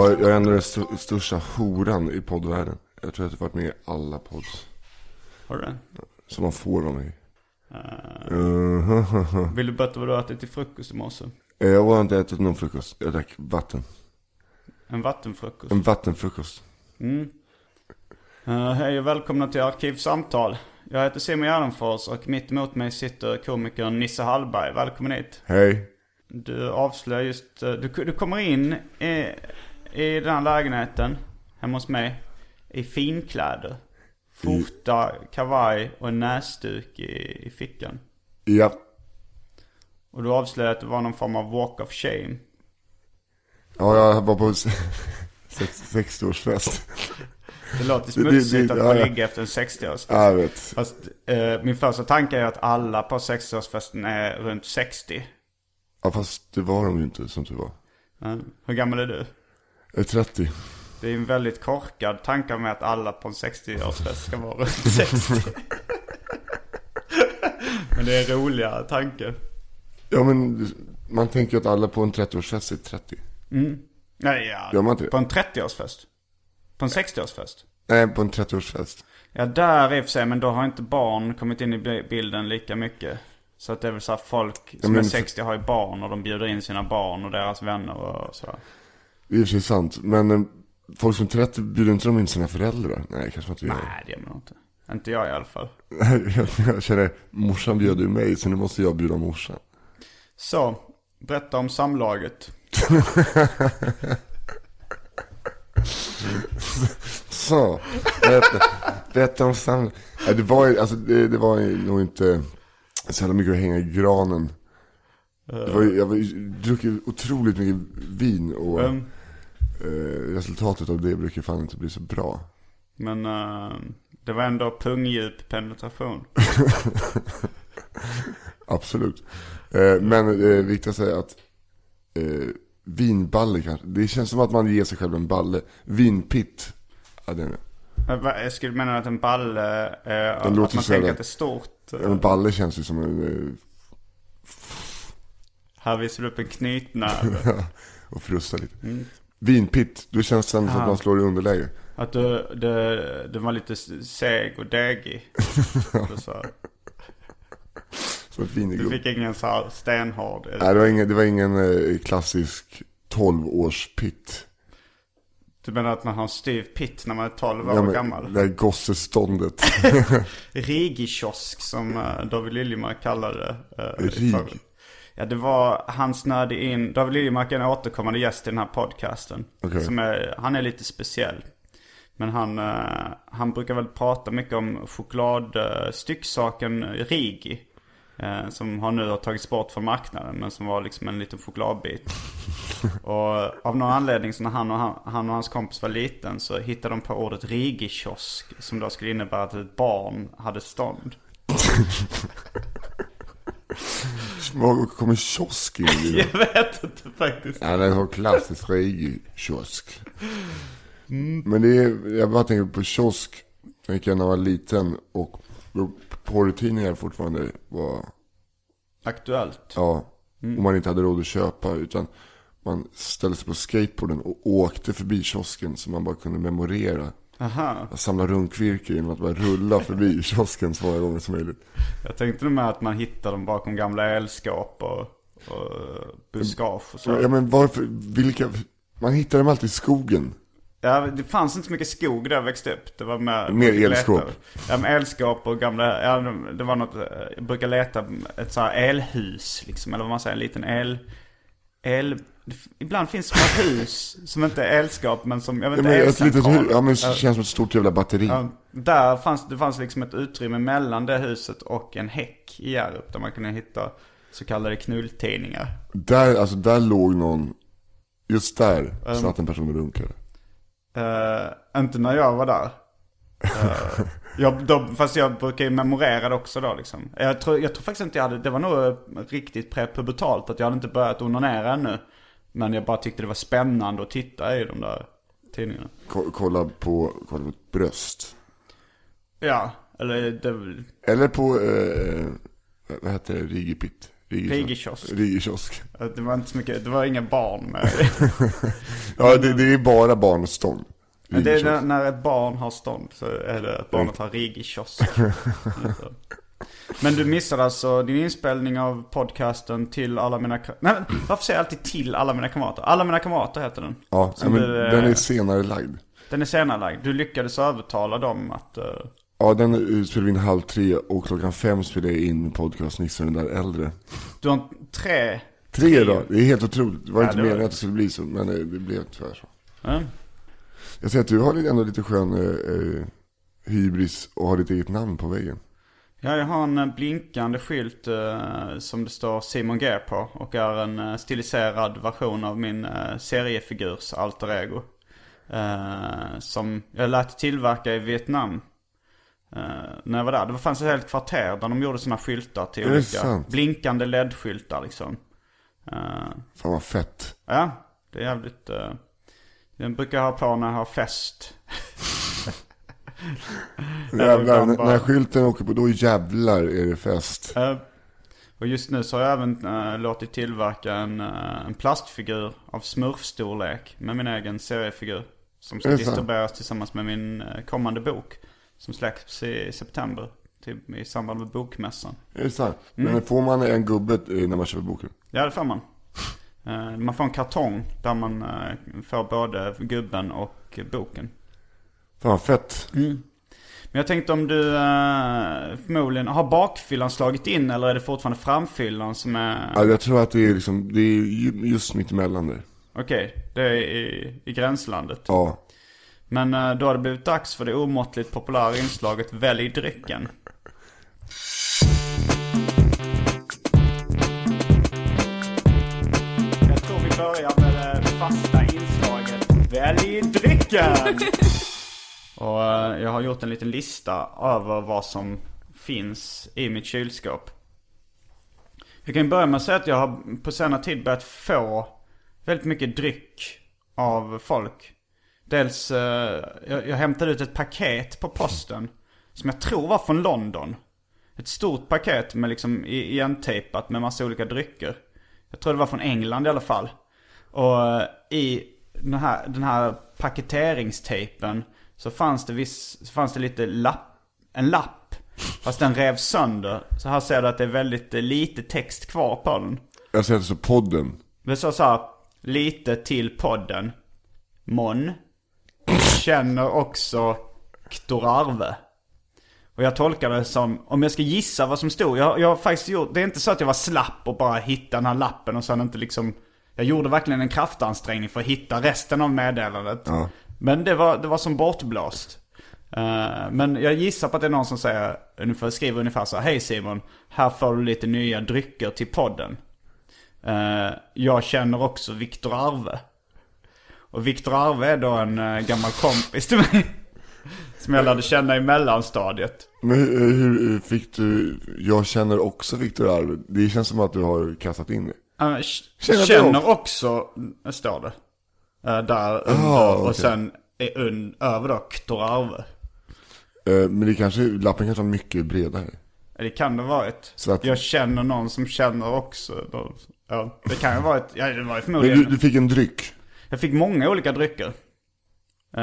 Ja, jag är ändå den st- största horan i poddvärlden. Jag tror att jag har varit med i alla pods. Har du det? Som man får vara med i. Uh, Uh, vill du berätta vad du ätit till frukost i morse? jag har inte ätit någon frukost. Jag drack vatten. En vattenfrukost? En vattenfrukost. Mm. Uh, hej och välkomna till Arkivsamtal. Jag heter Simon Gärdenfors och mitt emot mig sitter komikern Nisse Hallberg. Välkommen hit. Hej. Du avslöjar just, du, du kommer in i, i den här lägenheten hemma hos mig i finkläder. Skjorta, kavaj och en näsduk i, i fickan. Ja. Och du avslöjar att det var någon form av walk of shame. Ja, jag var på sex- 60-årsfest. Det låter smutsigt att få ligga efter en 60-årsfest. Ja, jag vet. Fast eh, min första tanke är att alla på 60-årsfesten är runt 60. Ja, fast det var de ju inte som det var. Hur gammal är du? Är 30. Det är en väldigt korkad tanke med att alla på en 60-årsfest ska vara runt 60. Men det är en roligare tanke. Ja, men man tänker ju att alla på en 30-årsfest är 30. Nej, ja. Gör man inte det? På en 30-årsfest? På en 60-årsfest? Nej, på en 30-årsfest. Ja, där i och för sig, men då har inte barn kommit in i bi- bilden lika mycket. Så att det är väl så folk som men- är 60 har ju barn och de bjuder in sina barn och deras vänner och så. Det är i och för sig sant. Men eh, folk som är 30 bjuder inte de in sina föräldrar? Nej, kanske man inte gör. Nej, det gör man inte. Inte jag i alla fall. jag, känner, morsan bjöd ju mig så nu måste jag bjuda morsan. Så, berätta om samlaget. Så, berätta, berätta om sam... Nej, det var alltså det, det var nog inte så jävla mycket att hänga i granen. Det var jag var druckit otroligt mycket vin och Vem? Eh, resultatet av det brukar fan inte bli så bra. Men eh, det var ändå pungdjup penetration. Absolut. Eh, men eh, viktigt att säga att eh, vinballe kanske, det känns som att man ger sig själv en balle. Vinpitt, ja det är det. Jag skulle mena att en balle, eh, att man tänker att det är stort. En balle känns ju som en, Här visar du upp en knytnäve. och frusta lite. Vinpitt, då känns det som att man slår i underläge. Att du, det, det var lite seg och degig. Du. Som ett du fick ingen så här stenhård. Nej, det var ingen, det var ingen eh, klassisk 12-års-pitt. Du menar att man har en styv pitt när man är 12 år Ja, men gammal? Det här gosseståndet. Rigikiosk som uh, David Liljemark kallade det. eh, Rig? Ja, det var, han snöade in, David Liljemark är en återkommande gäst i den här podcasten. Okej. Som är, han är lite speciell. Men han, eh, han brukar väl prata mycket om chokladstycksaken Rigi. eh, som har nu har tagits bort från marknaden men som var liksom en liten chokladbit. och av någon anledning så när han och, han, han och hans kompis var liten så hittade de på ordet Rigi-kiosk. Som då skulle innebära att ett barn hade stånd. Var kommer kiosk det? Jag vet inte faktiskt. Ja, det är en klassisk Rigi-kiosk. Men det är, jag bara tänker på kiosk. Tänker jag när jag var liten och porrtidningar fortfarande var Aktuellt. Ja. Och man inte hade råd att köpa utan man ställde sig på skateboarden och åkte förbi kiosken så man bara kunde memorera. Aha. Samla runkvirke genom att bara rulla förbi kiosken så många gånger som möjligt. Jag tänkte nog med att man hittar dem bakom gamla elskåp och, och buskage och så. Ja men varför, vilka, man hittar dem alltid i skogen. Ja, det fanns inte så mycket skog där jag växte upp. Det var med, Mer jag elskåp. Ja, men elskåp och gamla, ja, det var något, eh, jag brukar leta ett så här elhus liksom, eller vad man säger, en liten el, el, ibland finns det små hus som inte är elskåp men som, jag vet Ja, inte, men ett litet hus, ja men det känns som ett stort jävla batteri. Ja, där fanns, det fanns liksom ett utrymme mellan det huset och en häck i Hjärup där man kunde hitta så kallade knulltidningar. Där, alltså där låg någon, just där satt en person och runkade. Eh, inte när jag var där. Eh, jag, då, fast jag brukar ju memorera det också då liksom. Jag tror, jag tror faktiskt inte jag hade, det var nog eh, riktigt prepubertalt att jag hade inte börjat onanera ännu. Men jag bara tyckte det var spännande att titta i de där tidningarna. Ko- kolla på, kolla på ett bröst. Ja, eller det, Eller på, eh, vad heter det, Rigipitt? Rigikiosk. Rigikiosk. det var inte så mycket, det var inga barn med. Ja, det, det är bara barnstånd. Men det är när, när ett barn har stånd så är det att barnet har rigikiosk. Men du missade alltså din inspelning av podcasten till alla mina Nej varför säger jag alltid till alla mina kamrater? Alla mina kamrater heter den. Ja, men du, eh, den är senare lagd. Den är senarelagd. Du lyckades övertala dem att... eh, Ja, den eh, spelade vi in halv tre och klockan fem spelade jag in podcast Nisse och den där äldre. du har tre... Tre då, det är helt otroligt. Det var Ja, inte var- meningen att det skulle bli så, men eh, det blev tyvärr så. Ja. Jag ser att du har lite- ändå lite skön eh, eh, hybris och har ditt eget namn på väggen. Ja, jag har en eh, blinkande skylt eh, som det står Simon G på. Och är en eh, stiliserad version av min uh, seriefigurs alter ego. Eh, som jag lät tillverka i Vietnam. eh, när jag var där. Det fanns ett helt kvarter där de gjorde sådana skyltar till olika sant? blinkande LED-skyltar liksom. Eh, Fan vad fett. ja, det är jävligt... Uh, den brukar jag ha på när jag har fest. Jävlar, bara- när skylten åker på, då jävlar är det fest. Eh, och just nu så har jag även eh, låtit tillverka en, eh, en plastfigur av smurfstorlek med min egen seriefigur. Som ska distribueras tillsammans med min kommande bok. Som släpps i september. Till, I samband med bokmässan. Är det sant? Mm. Men får man en gubbe när man köper boken? Ja det får man. Eh, man får en kartong där man eh, får både gubben och boken. Fan vad fett. Men jag tänkte om du eh, förmodligen, har bakfyllan slagit in eller är det fortfarande framfyllan som är... Ja, jag tror att det är liksom, det är ju- just mitt emellan där. Okej, det är i, i gränslandet. Ja. Men då har det blivit dags för det omåttligt populära inslaget Välj drycken. Veckan! Och eh, jag har gjort en liten lista över vad som finns i mitt kylskåp. Jag kan börja med att säga att jag har på senare tid börjat få väldigt mycket dryck av folk. Dels, eh, jag, jag hämtade ut ett paket på posten. Som jag tror var från London. Ett stort paket med liksom igentejpat med massa olika drycker. Jag tror det var från England i alla fall. Och eh, i den här, den här paketeringstejpen så fanns det, viss, så fanns det lite lapp, en lapp. Fast den revs sönder. Så här ser du att det är väldigt eh, lite text kvar på den. Jag säger så podden. Det står så här, lite till podden. Mon. Känner också Ktorarve. Och jag tolkar det som, om jag ska gissa vad som stod. Jag, jag har faktiskt gjort, det är inte så att jag var slapp och bara hittade den här lappen och sen inte liksom. Jag gjorde verkligen en kraftansträngning för att hitta resten av meddelandet. Ja. Men det var, det var som bortblåst. Eh, men jag gissar på att det är någon som säger, ungefär, skriver ungefär så här, Hej Simon, här får du lite nya drycker till podden. Eh, jag känner också Viktor Arve. Och Viktor Arve är då en eh, gammal kompis till mig. Som jag lärde känna i mellanstadiet. Men hur, hur fick du, jag känner också Viktor Arve. Det känns som att du har kastat in det. Uh, Känner känner, också, står det. Eh, där under, Jaha, och okej. sen är un, över då Viktor Arve. Eh, Men det kanske, lappen kanske var mycket bredare. Det kan det ha varit. Så att- Jag känner någon som känner också. någon- Ja, det kan ju ha varit. Ja, det var ju Men förmodligen. du, du fick en dryck. Jag fick många olika drycker. Uh,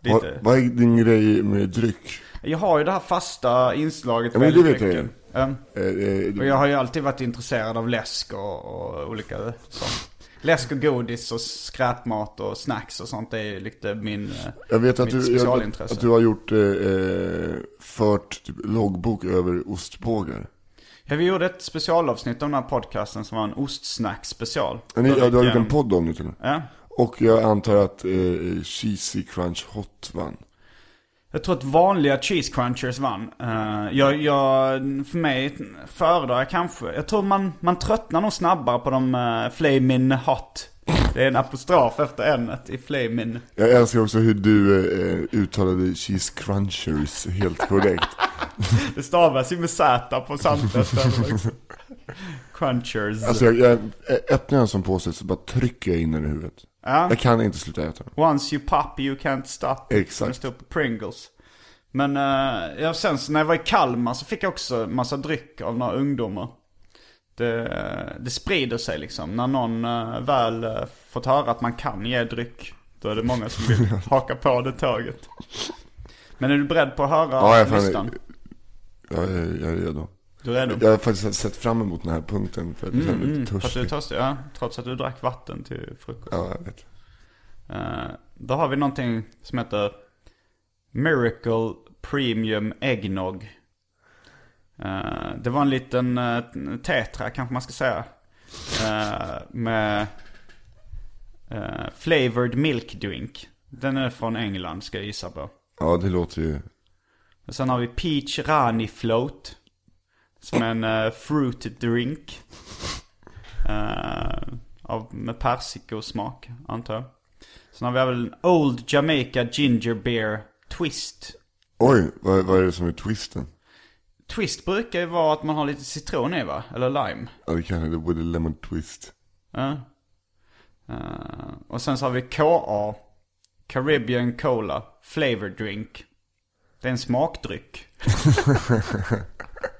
Vad, vad är din grej med dryck? Jag har ju det här fasta inslaget Ja, men det vet jag mycket. Eh, eh, Och jag har ju alltid varit intresserad av läsk och, och olika sånt. Läsk och godis och skräpmat och snacks och sånt det är ju lite min, eh, jag vet att du, jag, att du har gjort, eh, fört typ, loggbok över ostbågar. Ja, vi gjorde ett specialavsnitt av den här podcasten som var en ostsnack special. Ja, ni, ja, du har gjort en podd om det till och med. Ja. Och jag antar att eh, Cheesy Crunch Hot vann. Jag tror att vanliga cheese crunchers vann. Eh, jag, jag, för mig föredrar jag kanske, jag tror man, man tröttnar nog snabbare på de uh, Flamin' Hot. Det är en apostrof efter n i Flamin'. Jag älskar också hur du eh, uttalade Cheese Crunchers helt korrekt. Det stavas ju med Z på samtliga ställen också. Crunchers. alltså jag, jag öppnar en sån påse så bara trycker jag in den i huvudet. Ja. Jag kan inte sluta äta den. Once you pop you can't stop. Exakt. Det står på Pringles. Men uh, ja, sen så när jag var i Kalmar så fick jag också massa dryck av några ungdomar. Det, det sprider sig liksom. När någon uh, väl uh, fått höra att man kan ge dryck. Då är det många som vill haka på det tåget. Men är du beredd på att höra Ja, jag, listan? jag, är, jag är redo. Är? Jag har faktiskt sett fram emot den här punkten för att jag är lite Mm, för att du är törstig. törstig? Ja, trots att du drack vatten till frukost. Ja, jag vet. Eh, då har vi någonting som heter Miracle Premium Eggnog. Eh, det var en liten uh, tetra kanske man ska säga. Eh, med flavored milk drink. Den är från England ska jag gissa på. Ja, det låter ju... Och sen har vi Peach Rani Float. Som en eh, fruit drink. Eh, av, med persikosmak antar jag. Sen har vi även en Old Jamaica Ginger Beer Twist. Oj, vad, vad är det som är twisten? Twist brukar ju vara att man har lite citron i va? Eller lime. Ja, det är det with a lemon twist. Ja. Eh, och sen så har vi KA. Caribbean Cola Flavor Drink. Det är en smakdryck.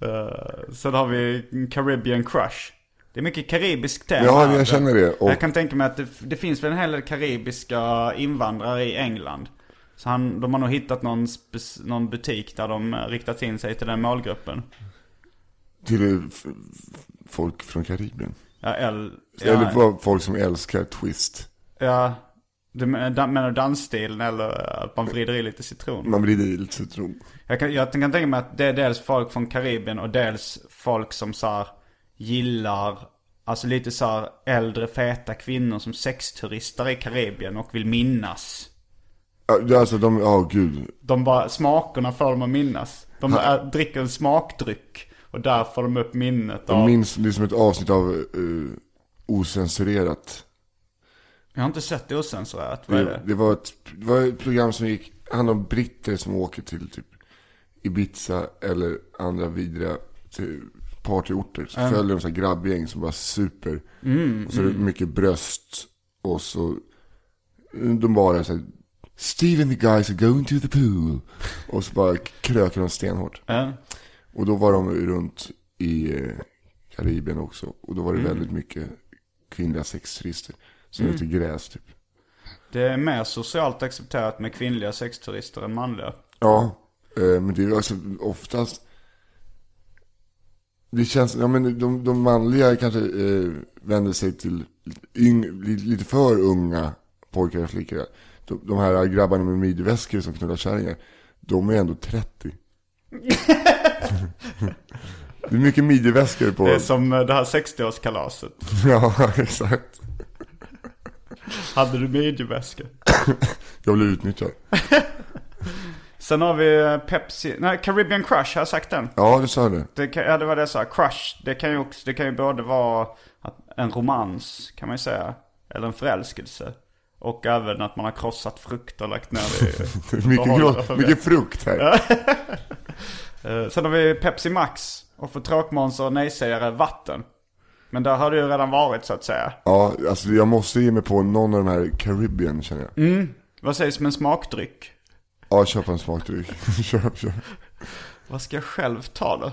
Eh, sen har vi Caribbean Crush. Det är mycket karibiskt tema. Ja, jag känner det. Och Jag kan tänka mig att det, det finns väl en hel del karibiska invandrare i England. Så han, de har nog hittat någon, någon butik där de riktat in sig till den målgruppen. till eh, folk från Karibien. Ja, el, Eller ja, för folk som älskar twist. ja, du menar dansstilen eller att man vrider i lite citron? Man vrider i lite citron. Jag kan, jag kan tänka mig att det är dels folk från Karibien och dels folk som så här gillar, alltså lite så här äldre feta kvinnor som sexturister i Karibien och vill minnas. Ja, alltså de, ja gud. De bara, smakerna får dem att minnas. De är, dricker en smakdryck och där får de upp minnet av... minns det är som ett avsnitt av uh, osensurerat. Jag har inte sett det osensurerat, vad är Det, det? var ett, det var ett program som gick, handlade om britter som åker till typ Ibiza eller andra vidriga partyorter. Så följer de så här grabbgäng som bara super. Mm, och så är det mycket bröst och så de bara så här, Steve and the guys are going to the pool. Och så bara kröker de stenhårt. Ja. Och då var de runt i eh, Karibien också. Och då var det Mm. väldigt mycket kvinnliga sexturister. Som mm. gräs typ. Det är mer socialt accepterat med kvinnliga sexturister än manliga. Ja, eh, men det är alltså oftast Det känns, ja men de, de manliga kanske eh, vänder sig till yng, li- lite för unga pojkar och flickor. De, de här grabbarna med midjeväskor som knullar kärringar, de är ändå 30. det är mycket midjeväskor på... Det är som eh, det här 60-årskalaset. Ja, exakt. Hade du midjeväska? Jag blev utnyttjad. Sen har vi eh, Pepsi, nej Caribbean Crush, har jag sagt den? Ja, du sa det. Det, kan, ja, det var det jag sa. Crush, det kan ju också, det kan ju både vara en romans kan man ju säga. Eller en förälskelse. Och även att man har krossat frukt och lagt ner det i Mycket, mycket frukt här. Eh, Sen har vi Pepsi Max. Och för tråkmånsar och nej-sägare vatten. Men där har det ju redan varit så att säga. Ja, alltså jag måste ge mig på någon av de här Caribbean känner jag. Vad sägs med en smakdryck? Ja, köp en smakdryck. köp, köp. Vad ska jag själv ta då?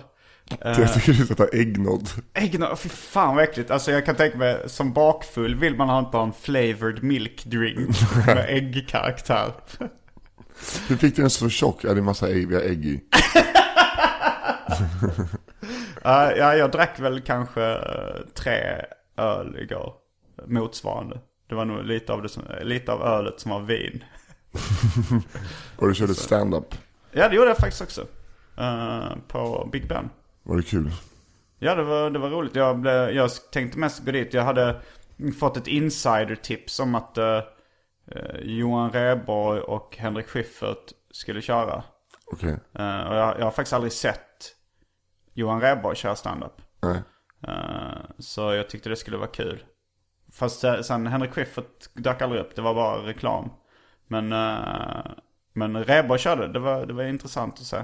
Jag tycker du ska ta äggnod. Äggnod, fy fan vad äckligt. Alltså jag kan tänka mig, som bakfull vill man inte ha en flavored milk drink med äggkaraktär. Hur fick du den så tjock? Ja, det är massa ägg, vi har ägg i. Ja, ja, jag drack väl kanske eh, tre öl igår. Motsvarande. Det var nog lite av, det som, lite av ölet som var vin. Och du körde stand-up. Ja, det gjorde jag faktiskt också. Eh, på Big Ben. Var det kul? Ja, det var, det var roligt. Jag, blev, jag tänkte mest gå dit. Jag hade fått ett insider-tips om att eh, Johan Rheborg och Henrik Schyffert skulle köra. Okej. Eh, och jag, jag har faktiskt aldrig sett Johan Rheborg köra standup. Nej. Eh, så jag tyckte det skulle vara kul. Fast eh, sen Henrik Schyffert dök aldrig upp, det var bara reklam. Men, uh, men Rheborg körde, det var, det var intressant att se.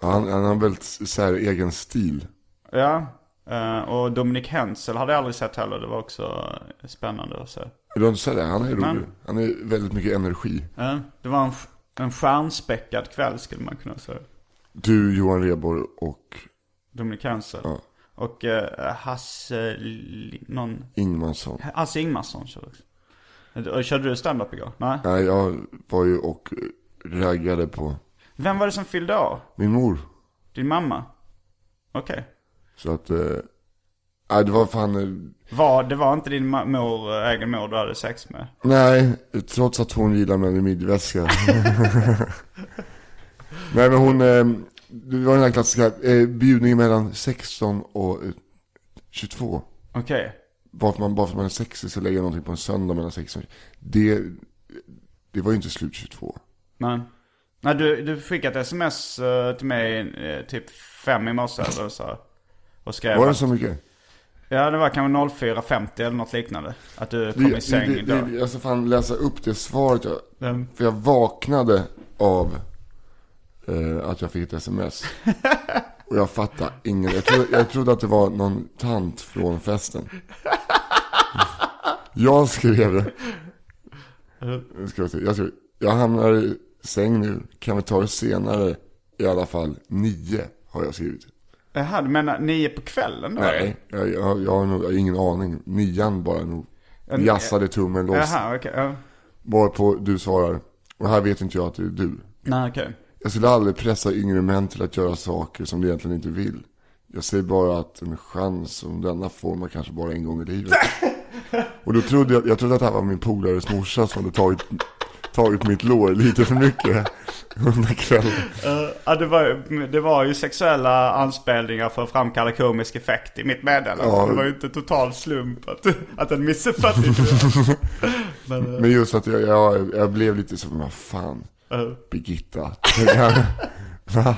Ja, Han, han har väldigt så här egen stil. Ja, eh, och Dominic Hensel hade jag aldrig sett heller, det var också spännande att se. Du har inte sett det? Han är rolig. Han är väldigt mycket energi. Ja, det var en, en stjärnspäckad kväll skulle man kunna säga. Du, Johan Rheborg och Dominic Hensel. Ja. Och uh, Hasse, någon, Ingmansson. Hasse Ingmarsson körde också. Och Körde du stand-up igår? Nej. Nej, jag var ju och raggade på Vem var det som fyllde år? min mor. Din mamma? Okej. Så att, eh, nej det var fan, eh, Var, det var inte din mor, äh, egen mor du hade sex med? nej, trots att hon gillar mig i midjeväska. nej men hon, eh, det var den här klassiska, eh, bjudningen mellan 16 och eh, 22. Okej. Bara för, man, bara för att man är 60 så lägger jag någonting på en söndag mellan 16 och det, det var ju inte slut 22. Men. Nej, du, du fick ett sms eh, till mig eh, typ fem i morse eller så. Och skrev Var det så mycket? Ja, det var kanske 04.50 eller något liknande. Att du kom i säng det, det, jag ska fan läsa upp det svaret jag, Vem? För jag vaknade av eh, att jag fick ett sms. Och jag fattade ingen. Jag trodde, jag trodde att det var någon tant från festen. Jag skrev det. Nu ska vi se. Jag, skrev, jag hamnar i säng nu. Kan vi ta det senare? I alla fall nio har jag skrivit. Jaha, du menar nio på kvällen då? Nej, jag, jag, jag, har nog, jag har ingen aning. Nian bara nog. Jassade tummen loss. Jaha, okej. ja. Varpå du svarar. Och här vet inte jag att det är du. Nej, okej. Jag skulle aldrig pressa yngre män till att göra saker som de egentligen inte vill. Jag säger bara att en chans som denna får man kanske bara en gång i livet. Och då trodde jag, jag trodde att det här var min polares morsa som hade tagit, tagit mitt lår lite för mycket under kvällen. Eh, ja, det var, det var ju sexuella anspelningar för att framkalla komisk effekt i mitt meddelande. Ja. Det var ju inte total slump att, att en missuppfattning. Men, eh, Men just att jag, jag, jag blev lite som, vad fan, eh, Birgitta. Va?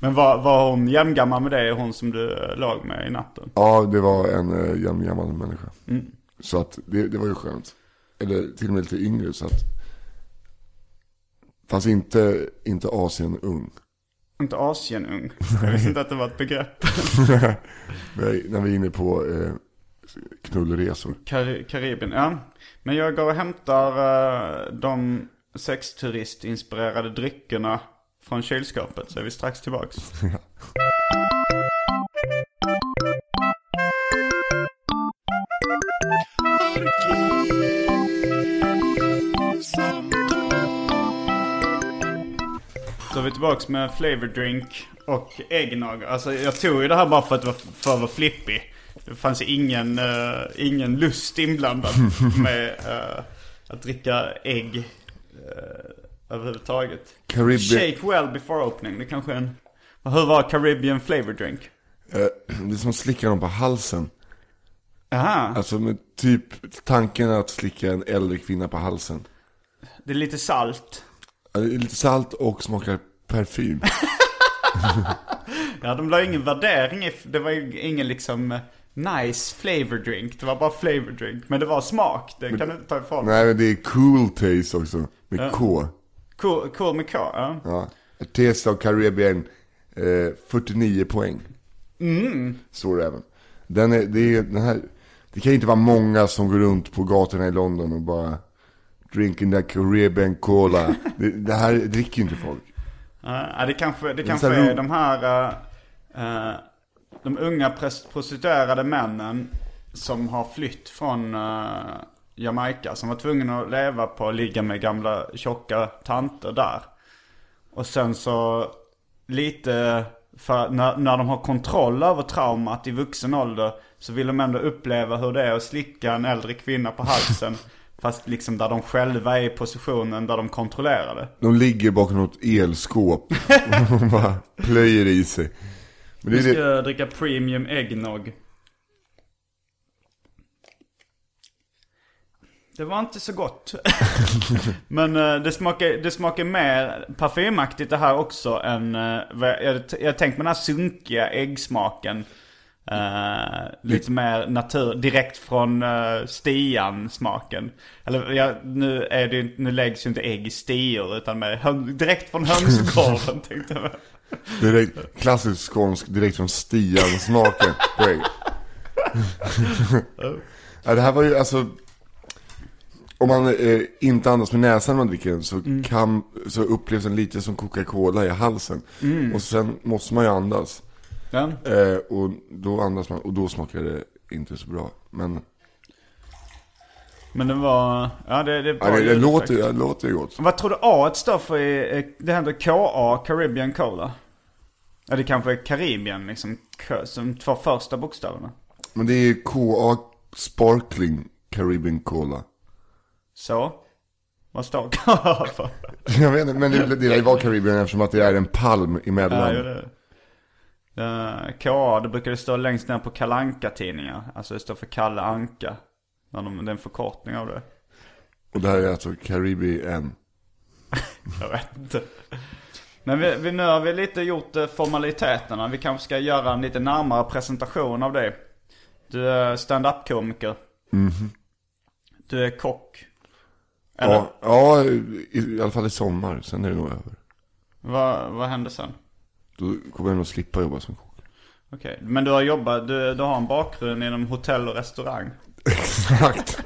men var, var hon jämngammal med dig, hon som du eh, låg med i natten? Ja, det var en uh, jämngammal människa. Så att det, det var ju skönt. Eller till och med lite yngre så att. Fast inte, inte Asien ung. Inte Asienung. Jag visste inte att det var ett begrepp. Nej, när vi är inne på eh, knullresor. Kar- Karibien, ja. Men jag går och hämtar eh, de sexturistinspirerade dryckerna från kylskåpet. Så är vi strax tillbaks. Så är vi tillbaks med flavor drink och eggnog. Alltså jag tog ju det här bara för att det var för att vara flippig. Det fanns ingen, eh, ingen lust inblandad med eh, att dricka ägg uh, överhuvudtaget. Caribbean- Shake well before opening. Det kanske är en... Hur var Caribbean flavor drink? Eh, det är som att slicka dem på halsen. Aha, Alltså med typ tanken att slicka en äldre kvinna på halsen. det är lite salt. Ja, det är lite salt och smakar parfym. Ja, de la ingen värdering i... Det var ju ingen liksom eh, nice flavor drink. Det var bara flavor drink. Men det var smak. Det kan du inte ta ifrån. Nej men det är cool taste också. Med Ja. K. Cool, cool med K, ja. Ja. Taste of Caribbean. Eh, 49 poäng. Mm. Står det även. Den, är, det, är, den här, det kan inte vara många som går runt på gatorna i London och bara drinking that Caribbean cola. Det, det här dricker ju inte folk. Ja, det kanske, det kanske är de här eh, eh, de unga prostituerade männen som har flytt från uh, Jamaica. Som var tvungna att leva på att ligga med gamla tjocka tanter där. Och sen så lite för när, när de har kontroll över traumat i vuxen ålder så vill de ändå uppleva hur det är att slicka en äldre kvinna på halsen. fast liksom där de själva är i positionen där de kontrollerar det. De ligger bakom något elskåp och bara plöjer i sig. Men det är ska det, dricka premium eggnog. Det var inte så gott. Men eh, det, smakar, det smakar mer parfymaktigt det här också än... eh, jag, jag, tänkte på den här sunkiga äggsmaken. Eh, lite mer natur, direkt från uh, stian-smaken. Eller ja, nu, är det, nu läggs ju inte ägg i stior utan mer direkt från hönsgården tänkte jag. Direkt, klassisk skånsk, direkt från Stian-smaken på ägg. ja, det här var ju alltså... Om man eh, inte andas med näsan när man dricker den så, kan, så upplevs den lite som Coca-Cola i halsen. Och sen måste man ju andas. Eh, och då andas man och då smakar det inte så bra. Men Men det var, ja det, det, ja, det, det, låter, det låter ju gott. Vad tror du A står för? i- eh, Det heter KA, Caribbean Cola. Ja det kanske är Karibien liksom, som två första bokstäverna. Men det är KA Sparkling Caribbean Cola. Så. Vad står KA för? Jag vet inte, men det, det var Caribbean eftersom att det är en palm emellan. Ja, det. Uh, KA, det brukar det stå längst ner på kalanka tidningar Alltså det står för Kalle Anka. De, det är en förkortning av det. Och det här är alltså Caribbean. Jag vet inte. Men vi, vi, nu har vi lite gjort eh, formaliteterna. Vi kanske ska göra en lite närmare presentation av dig. Du är stand-up-komiker. Du är kock. Eller, Ja, ja i, i alla fall i sommar. Sen är det nog över. vad, vad hände sen? Då kommer jag nog slippa jobba som kock. Okej, men du har jobbat, du, du har en bakgrund inom hotell och restaurang. Exakt.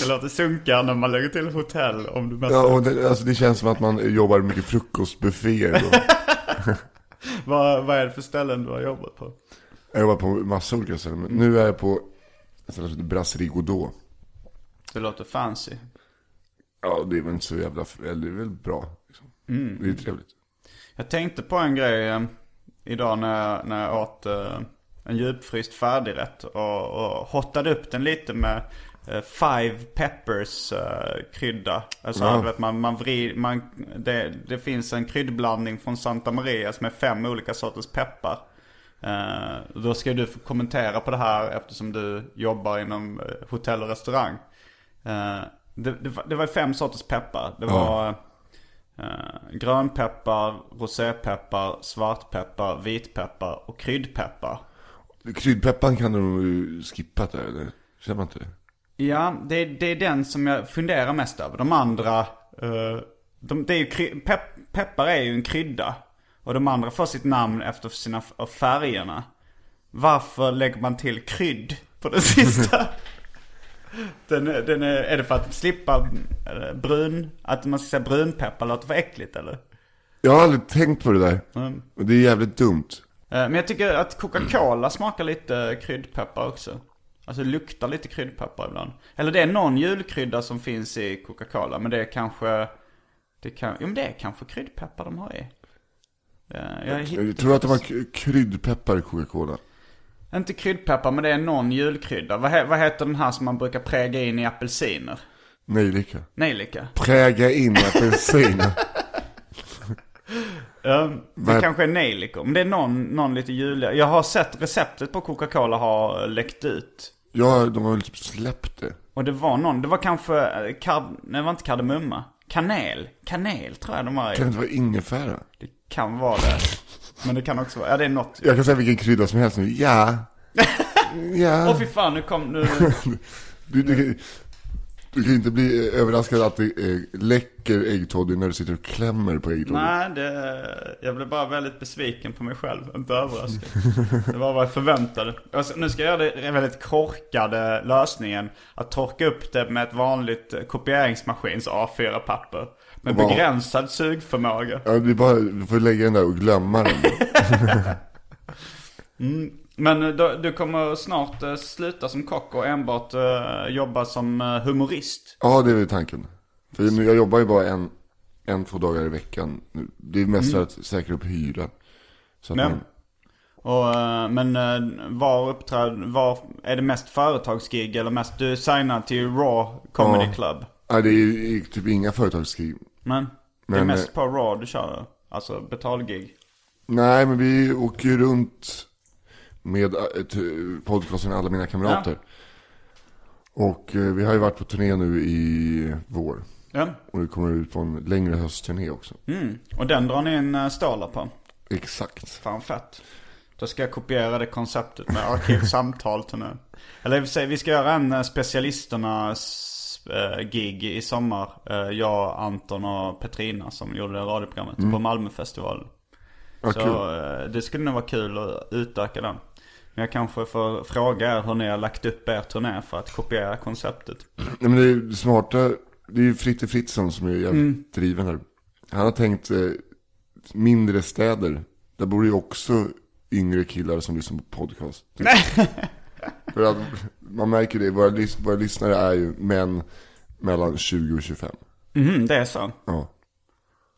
Det låter sunkigare när man lägger till hotell om du mest... Ja, och det, alltså det känns som att man jobbar mycket frukostbufféer. Vad, vad är det för ställen du har jobbat på? Jag jobbar på massa olika ställen. Men nu är jag på ett ställe som heter Brasserie Godot. Det låter fancy. Ja, det är väl inte så jävla, eller det är väl bra. Liksom. Det är trevligt. Jag tänkte på en grej eh, idag när jag, när jag åt eh, en djupfryst färdigrätt och, och hottade upp den lite med eh, five peppers eh, krydda. Alltså Ja. vet, man, man vrid, man, det, det finns en kryddblandning från Santa Maria som är fem olika sorters peppar. Eh, då ska du få kommentera på det här eftersom du jobbar inom hotell och restaurang. Eh, det, det, var, det var fem sorters peppar. Det var eh, grönpeppar, rosépeppar, svartpeppar, vitpeppar och kryddpeppar. Kryddpepparn kan du nog skippa där, eller? Känner man inte det? Ja, det, det är den som jag funderar mest över. De andra, eh, de, det är ju, pepp, peppar är ju en krydda. Och de andra får sitt namn efter sina färgerna. Varför lägger man till krydd på den sista? den, den är, är det för att slippa eh, brun, att man ska säga brunpeppar låter för äckligt eller? Jag har aldrig tänkt på det där. Mm. Och det är jävligt dumt. Eh, Men jag tycker att Coca-Cola smakar lite kryddpeppar också. Alltså det luktar lite kryddpeppar ibland. Eller det är någon julkrydda som finns i Coca-Cola. Men det är kanske... Det kan, jo men det är kanske kryddpeppar de har i. Eh, Jag Jag tror att de har kryddpeppar i Coca-Cola. Inte kryddpeppar men det är någon julkrydda. Vad, he, vad heter den här som man brukar präga in i apelsiner? Nejlika. Nejlika. Präga in apelsin. Ja, det Vad- kanske är nejlikor. Men det är någon, någon lite julig. Jag har sett receptet på Coca-Cola har läckt ut. ja, de har väl typ släppt det. Och det var någon, det var kanske, eh, kard, nej det var inte kardemumma. Kanel. Kanel tror jag de har i. Kan det inte vara ingefära? Det kan vara det. Men det kan också vara, ja det är något. Jag kan säga vilken krydda som helst nu. Ja. Ja. Åh fy fan, nu kom, nu. Du, du, Du kan inte bli överraskad att det eh, läcker äggtoddy när du sitter och klämmer på äggtoddy. Nej, det, jag blev bara väldigt besviken på mig själv. Inte överraskad. Det var vad jag förväntade. Alltså, nu ska jag göra den väldigt korkade lösningen. Att torka upp det med ett vanligt kopieringsmaskins A4-papper. Med Wow. begränsad sugförmåga. Ja, bara, du får lägga den där och glömma den. Men eh, då, du kommer snart eh, sluta som kock och enbart eh, jobba som humorist. Ja, det är väl tanken. För jag jobbar ju bara en, en, två dagar i veckan. Det är mest för att säkra upp hyra. Ja. man, Och, men var uppträd, var, är det mest företagsgig eller mest, du är signad till Raw Comedy Ja. Club? nej, det är typ inga företagskrig. Men, det är Men, mest på Raw du kör? Alltså betalgig? Nej, men vi åker ju runt med eh, eh, podcasten Alla mina kamrater. Och eh, vi har ju varit på turné nu i vår. Ja. Och vi kommer ut på en längre höstturné också. Mm. Och den drar ni in stålar på? Exakt. Fan fett. Då ska jag kopiera det konceptet med arkivsamtal. Eller och för sig, vi ska göra en uh, specialisternas uh, gig i sommar. Jag, Anton och Petrina som gjorde det radioprogrammet på Malmöfestivalen. Ja, Så kul. det skulle nog vara kul att utöka den. Men jag kanske får fråga er hur ni har lagt upp er turné för att kopiera konceptet. Nej, men det är det smarta, det är ju Fritte Fritzson som är jävligt Mm. driven här. Han har tänkt eh, mindre städer. Där bor ju också yngre killar som lyssnar på podcast. För att man märker det, våra, lys- våra lyssnare är ju män mellan 20 och 25. Mhm, det är så. Ja.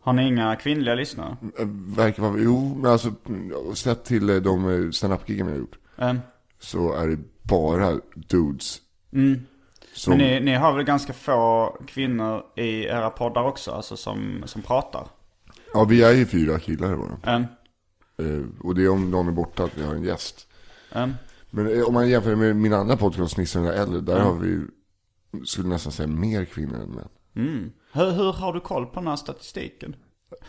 Har ni inga kvinnliga lyssnare? Eh, Verkar vara, jo, men alltså mm, sett till eh, de eh, stand-up-giggen vi har gjort. Mm. Så är det bara dudes. Som, Men ni, ni har väl ganska få kvinnor i era poddar också, alltså som, som pratar? Ja, vi är ju fyra killar bara. Mm. Eh, och det är om någon är borta att vi har en gäst. Mm. Men eh, om man jämför med min andra podcast, Nissen och äldre, där har vi, skulle nästan säga mer kvinnor än män. Hur, hur har du koll på den här statistiken?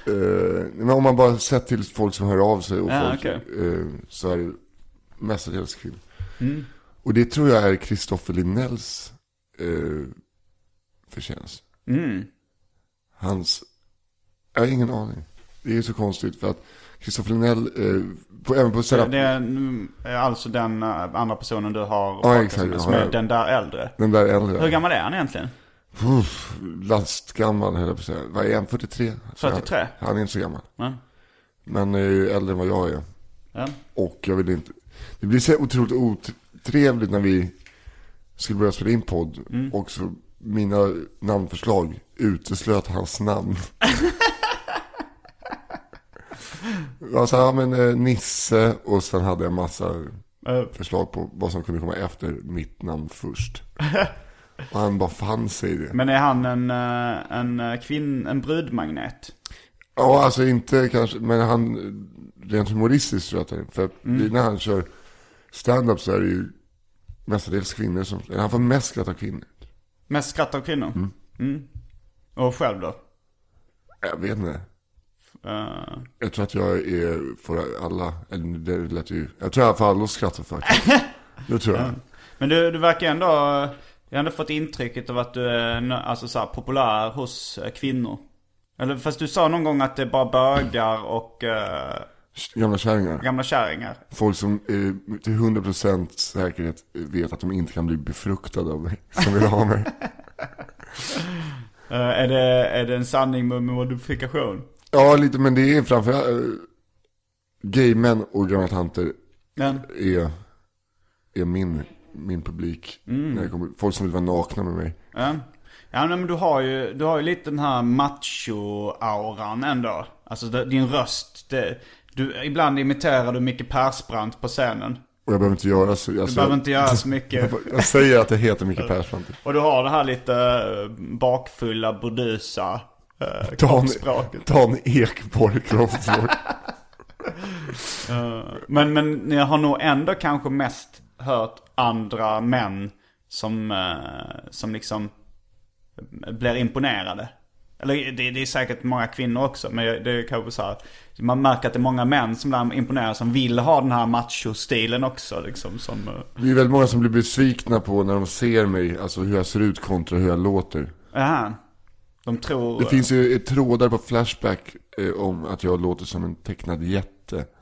Eh, men om man bara sett till folk som hör av sig och Ja, folk, okej. eh, så är det mestadels kvinnor. Och det tror jag är Kristoffer Linnells eh, förtjänst. Mm. Hans, jag har ingen aning. Det är så konstigt för att Kristoffer Linnell, eh, på, även på stand Det är, mm, är alltså den eh, andra personen du har Ja, exakt, med, som är den där äldre. den där äldre. Hur gammal är han egentligen? Uff, lastgammal höll jag på att säga. Vad är han? 43? Så 43? Han, han är inte så gammal. Ja. Men är ju äldre än vad jag är. Ja. Och jag vill inte... Det blir så otroligt otrevligt när vi skulle börja spela in podd. Mm. Och så mina namnförslag uteslöt hans namn. Jag sa, ja men eh, Nisse och sen hade jag massa förslag på vad som kunde komma efter mitt namn först. Och han bara fann sig i det. Men är han en, eh, en eh, kvinn, en brudmagnet? Ja, alltså inte kanske, men han, rent humoristiskt tror jag att det är. För Mm. när han kör stand-up så är det ju mestadels kvinnor som, han får mest skratt av kvinnor. Mest skratt av kvinnor? Mm. Och själv då? Jag vet inte. Eh, Jag tror att jag är för alla, eller det lät ju, jag tror jag får alla att skratta faktiskt. Det tror jag. Men du, du verkar ändå, jag har ändå fått intrycket av att du är alltså, så här, populär hos eh, kvinnor. Eller fast du sa någon gång att det är bara bögar och eh, Gamla kärringar. gamla kärringar. Folk som eh, till 100% säkerhet vet att de inte kan bli befruktade av mig. Som vill ha mig. Eh, är, det, är det en sanning med modifikation? Ja, lite, men det är framförallt uh, gaymän och gamla tanter Men, är, är min, min publik. När det kommer, folk som vill vara nakna med mig. ja. Ja men du har ju, du har ju lite den här macho-auran ändå. Alltså det, din röst, det, du, ibland imiterar du Micke Persbrandt på scenen. Och jag behöver inte göra så. Du Alltså, behöver inte göra så mycket. Jag säger att jag heter Micke Persbrandt. Och du har det här lite eh, bakfulla, burdusa eh, Dan. Dan Ekborg kroppsspråk. Men, men ni har nog ändå kanske mest hört andra män som, eh, som liksom blir imponerade. Eller det, det är säkert många kvinnor också, men det är kanske så här man märker att det är många män som där imponerar som vill ha den här machostilen också liksom. Som, eh, Det är väldigt många som blir besvikna på när de ser mig, alltså hur jag ser ut kontra hur jag låter. Jaha. De tror... Det finns ju trådar på Flashback eh, om att jag låter som en tecknad jätte.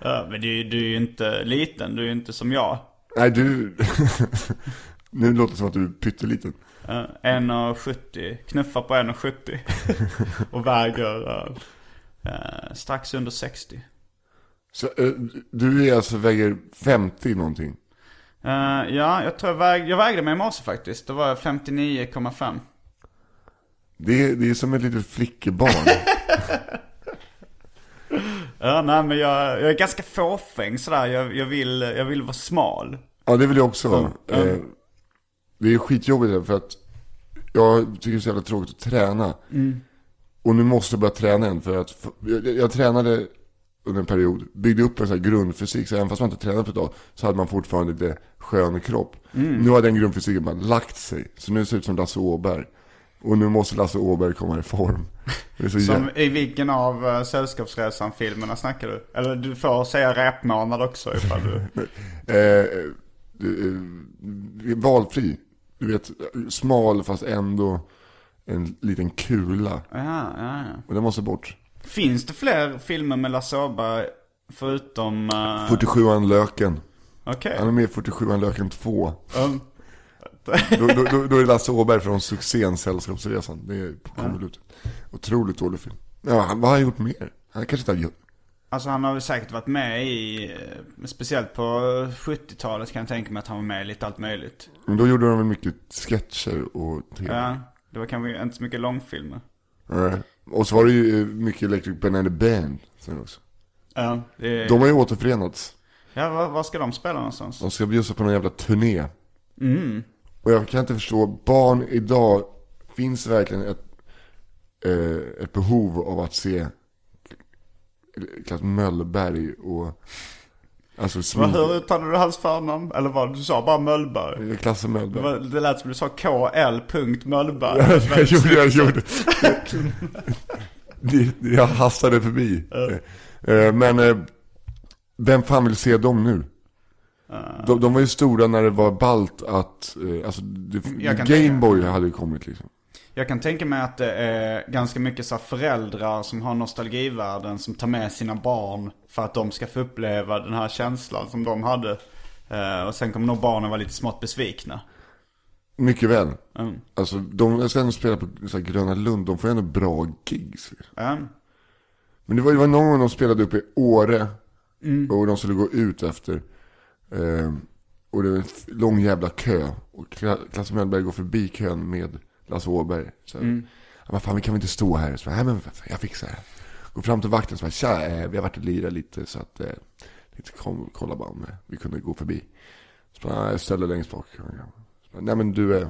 Ja, men du, du är ju inte liten, du är ju inte som jag. Nej du, nu låter det som att du är pytteliten. Uh, 1,70, knuffar på 1,70 och väger uh, uh, strax under 60. Så, eh, du är alltså väger 50 någonting? Uh, ja, jag tror jag, väg, jag vägde mig i morse faktiskt. Då var jag 59,5. Det är, det är som ett litet flickebarn. Ja, nej men jag, jag är ganska fåfäng sådär. Jag, jag, vill, jag vill vara smal. ja det vill jag också vara. Mm. Eh, det är skitjobbigt där, för att jag tycker det är så jävla tråkigt att träna. Och nu måste jag börja träna igen för att jag, jag, jag tränade under en period, byggde upp en sån här grundfysik. Så även fast man inte tränat på ett tag så hade man fortfarande lite skön kropp. Nu har den grundfysiken bara lagt sig. Så nu ser det ut som Lasse Åberg. Och nu måste Lasse Åberg komma i form. Som jä- i vilken av uh, Sällskapsresan-filmerna snackar du? Eller du får säga repmånad också ifall du... Eh, eh, valfri. Du vet, smal fast ändå en liten kula. ja, ja, ja. Och den måste bort. Finns det fler filmer med Lasse Åberg förutom... Uh, 47an Löken. Okej. Han är med i 47an Löken 2. Um, Då, då, då, då är Lasse Åberg från succén Sällskapsresan. Det är på konvolutet. Otroligt dålig film. Ja, han, vad har han gjort mer? Han kanske inte har gjort... Alltså han har väl säkert varit med i, eh, speciellt på 70-talet kan jag tänka mig att han var med i lite allt möjligt. Men då gjorde de väl mycket sketcher och tv. Ja, det var kanske inte så mycket långfilmer. Nej. Och så var det ju eh, mycket Electric Banana Band sen också. Ja, det. De har ju återförenats. Ja, var, var ska de spela någonstans? De ska bjussa på någon jävla turné. Mm. Och jag kan inte förstå, barn idag, finns verkligen ett, eh, ett behov av att se Klas Möllberg och, alltså smink, hur uttalade du hans förnamn? Eller vad? Du sa bara Möllberg. Klasse Det, Möllberg. var, det lät som du sa KL. Möllberg. jag gjorde, jag gjorde. Jag hastade förbi. Eh, Men, eh, vem fan vill se dem nu? De, de var ju stora när det var balt att, alltså, Gameboy hade ju kommit liksom. Jag kan tänka mig att det är ganska mycket så föräldrar som har nostalgivärden som tar med sina barn för att de ska få uppleva den här känslan som de hade. Eh, och sen kommer nog barnen vara lite smått besvikna. Mycket väl. Mm. Alltså, de, ska ändå spela på så här, Gröna Lund, de får ändå bra gigs. Ja. Men det var, det var någon gång de spelade upp i Åre. Mm. Och de skulle gå ut efter. Eh, och det var en lång jävla kö. Och Kla- Klasse Mellberg går förbi kön med Lasse Åberg. Så, Mm. vad fan, vi kan väl inte stå här? Så, Nej men jag fixar det. Går fram till vakten och så bara, tja, eh, vi har varit och lirat lite så att, eh, lite kom, kolla bara om eh, vi kunde gå förbi. Så bara, "Nej, jag ställer längst bak. Nej men du,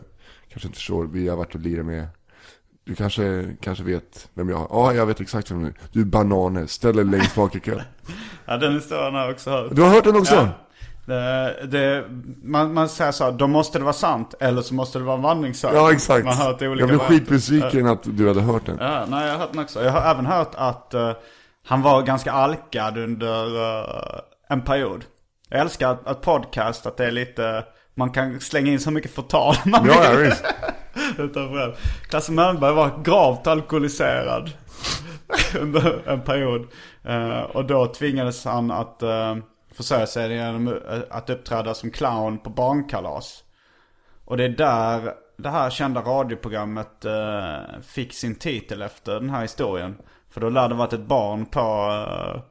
kanske inte förstår, vi har varit och lirat med du kanske, kanske vet vem jag är? Ja, jag vet exakt vem du är. Du är Bananer, ställ dig längst bak i kön. ja, den historien har jag också hört. Du har hört den också? Ja. Det, det, man, man säger så här, då måste det vara sant eller så måste det vara en vandringssägen. Ja, exakt. Man hört olika jag blev skitbesviken att du hade hört den. Ja, nej jag har hört den också. Jag har även hört att eh, han var ganska alkad under eh, en period. Jag älskar att, att podcast, att det är lite, man kan slänga in så mycket förtal man Ja, ja vill. visst. Klasse Mölnberg var gravt alkoholiserad under en period. Eh, och då tvingades han att uh, försörja sig genom eh, att uppträda som clown på barnkalas. Och det är där det här kända radioprogrammet eh, fick sin titel efter den här historien. För då lär det varit ett barn på, eh,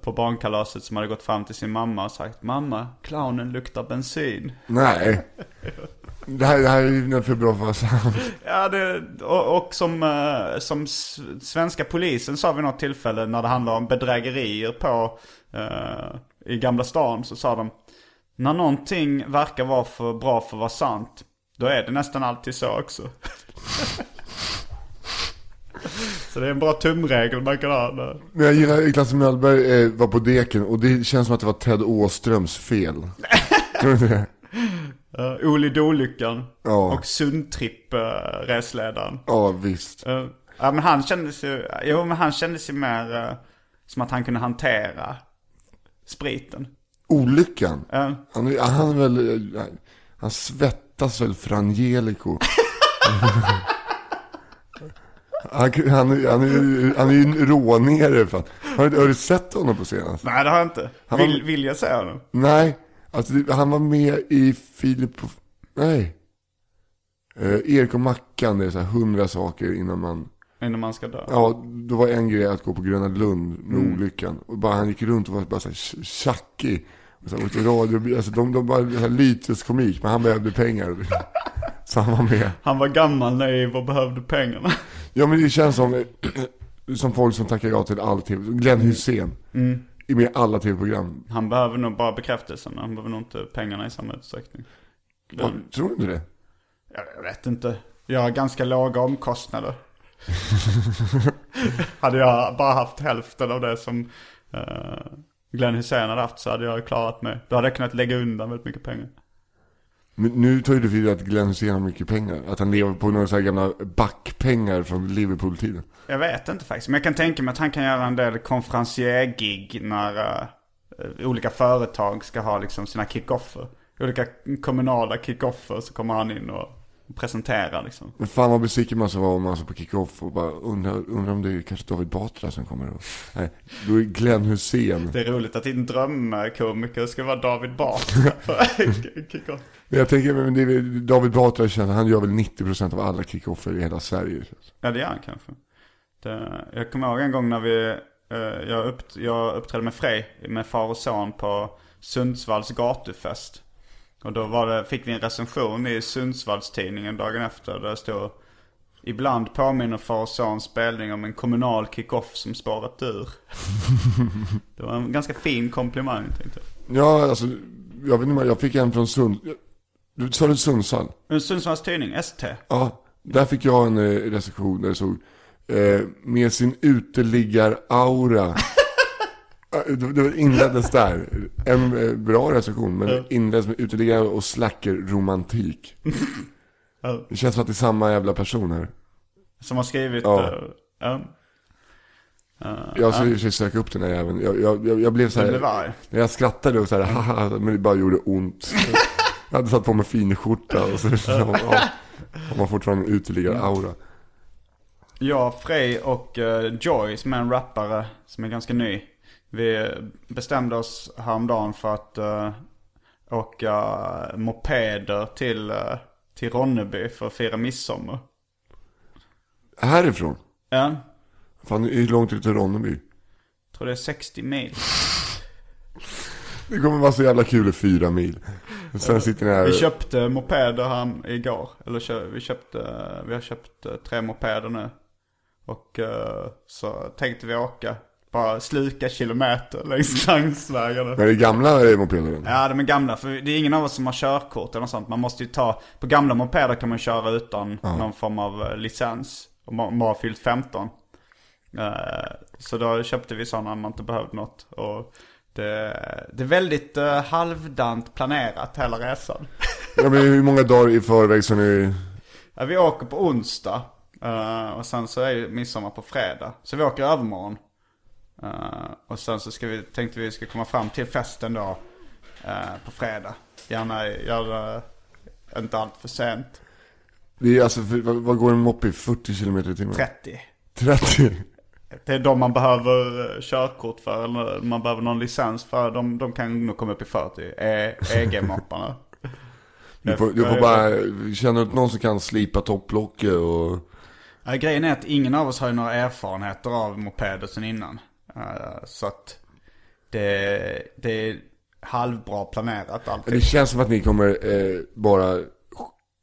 på barnkalaset som hade gått fram till sin mamma och sagt Mamma, clownen luktar bensin. Nej. Det här, det här är ju för bra för att vara. Ja, det, och, och som, eh, som svenska polisen sa vid något tillfälle när det handlade om bedrägerier på eh, i Gamla stan så sa de När någonting verkar vara för bra för att vara sant Då är det nästan alltid så också. så det är en bra tumregel man kan ha där. Men jag gillar Klasse Möllberg eh, var på deken och det känns som att det var Ted Åströms fel. Tror du det? Uh, Oli Dolyckan Ja. och Sundtripp uh, resledaren. Ja, visst. Eh, Ja men han kändes ju, jo men han kändes ju mer eh, som att han kunde hantera spriten. Olyckan. Ja. Han, han väl, eh, han svettas väl för Angelico. Han, han, är- han, han är ju en rånare fan. Har, har du sett honom på senast? Nej det har jag inte. Han var- Vill, vill jag säga honom? Nej, alltså han var med i Filip nej. Eh, Erik och Mackan, det är så här hundra saker innan man, Innan man ska dö. ja, då var en grej att gå på Gröna Lund med Mm. olyckan. Och bara han gick runt och var bara så här tj- tjackig. Och så åkte radio, alltså de, de bara, så här lyteskomik, men han behövde pengar. Så han var med. Han var gammal, naiv och behövde pengarna. Ja men det känns som, som folk som tackar ja till all tv. Glenn Hussein. Mm. Är med i alla tv-program. Han behöver nog bara bekräftelsen. Han behöver nog inte pengarna i samma utsträckning. Ja, Tror du inte det? Ja, Jag vet inte. Jag har ganska låga omkostnader. hade jag bara haft hälften av det som uh, Glenn Hussein hade haft så hade jag klarat mig. Då hade jag kunnat lägga undan väldigt mycket pengar. Men nu tar ju du för att Glenn Hussein har mycket pengar. Att han lever på några så här gamla backpengar från Liverpool-tiden. Jag vet inte faktiskt. Men jag kan tänka mig att han kan göra en del konferencier-gig när eh, olika företag ska ha liksom sina kick-offer. Olika kommunala kick-offer så kommer han in och presenterar liksom. Men fan vad besviken man så var om man så på kick-off och bara undrar, undrar om det är kanske David Batra som kommer. Och, nej, då är Glenn Hussein. Det är roligt att din drömkomiker ska vara David Batra kick-off. Jag tänker, men det är, David Batra känns, han gör väl 90% av alla kick-offer i hela Sverige. Ja, det gör han kanske. Det, jag kommer ihåg en gång när vi, eh, jag, upp, jag uppträdde med Frej, med far och son på Sundsvalls gatufest. Och då det, fick vi en recension i Sundsvallstidningen dagen efter. Där det stod Ibland påminner far och son spelning om en kommunal kick-off som spårat ur. det var en ganska fin komplimang tänkte jag. Ja, alltså, jag vet inte, jag fick en från Sund... Du sa du Sundsvall? Sundsvalls tidning, ST. Ja, där fick jag en eh, recension där det stod eh, med sin uteliggar-aura. Eh, det, inleddes där. En eh, bra recension, men inleddes med uteliggare och slacker-romantik. Ja. Det känns som att det är samma jävla person här. Som har skrivit... Ja. eh, ja. Jag ska sig söka upp den här jäveln. Jag, jag, jag, jag blev så Du här, blev när jag skrattade och så här, haha, men det bara gjorde ont. Jag hade satt på mig finskjorta och så, ja, har man fortfarande en uteliggar-aura. Jag, Frey och uh, Joy som är en rappare som är ganska ny. Vi bestämde oss häromdagen för att uh, åka mopeder till, uh, till Ronneby för att fira midsommar. Härifrån? Ja, Fan, hur långt ut till Ronneby? tror det är 60 mil. Det kommer vara så jävla kul i fyra mil. Sen sitter ni här. Vi köpte mopeder här igår. Eller vi köpte, vi har köpt eh, tre mopeder nu. Och så tänkte vi åka, bara sluka kilometer längs landsvägarna. Men det är gamla eh, mopeder? Ja, de är gamla. För det är ingen av oss som har körkort eller något sånt. Man måste ju ta... På gamla mopeder kan man köra utan någon form av eh, licens. Om man har fyllt 15. Eh, Så då köpte vi sådana när man inte behövde något. Och det, det är väldigt uh, halvdant planerat hela resan. Ja, men hur många dagar i förväg så ni... Ja, vi åker på onsdag. eh, och sen så är ju midsommar på fredag. Så vi åker övermorgon. Uh, och sen så ska vi, tänkte vi ska komma fram till festen då. eh, på fredag. Gärna göra inte allt för sent. Det är alltså, för, vad, vad går en moppe i? 40 km i timmen? 30. 30? Det är de man behöver eh, körkort för. Eller man behöver någon licens för. De, de kan nog komma upp i 40. E- EG-mopparna. Du får, du får bara, känner du någon som kan slipa topplocket och... Ja, grejen är att ingen av oss har ju några erfarenheter av mopeder sen innan. Eh, så att det, det är halvbra planerat alltid. det känns som att ni kommer eh, bara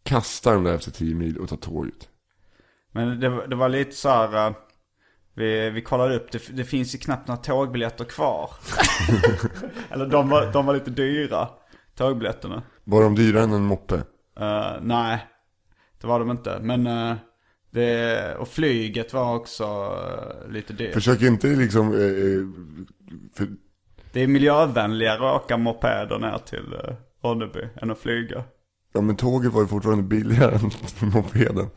kasta dem där efter 10 mil och ta tåget. Men det, det var lite så här. eh, vi, vi kollade upp, det, det finns ju knappt några tågbiljetter kvar. Eller de var, de var lite dyra, tågbiljetterna. Var de dyrare än en moppe? Eh, nej, det var de inte. Men eh, det, och flyget var också eh, lite dyrt. Försök inte liksom... Eh, eh, för, Det är miljövänligare att åka mopeder ner till Ronneby än att flyga. ja men tåget var ju fortfarande billigare än mopeden.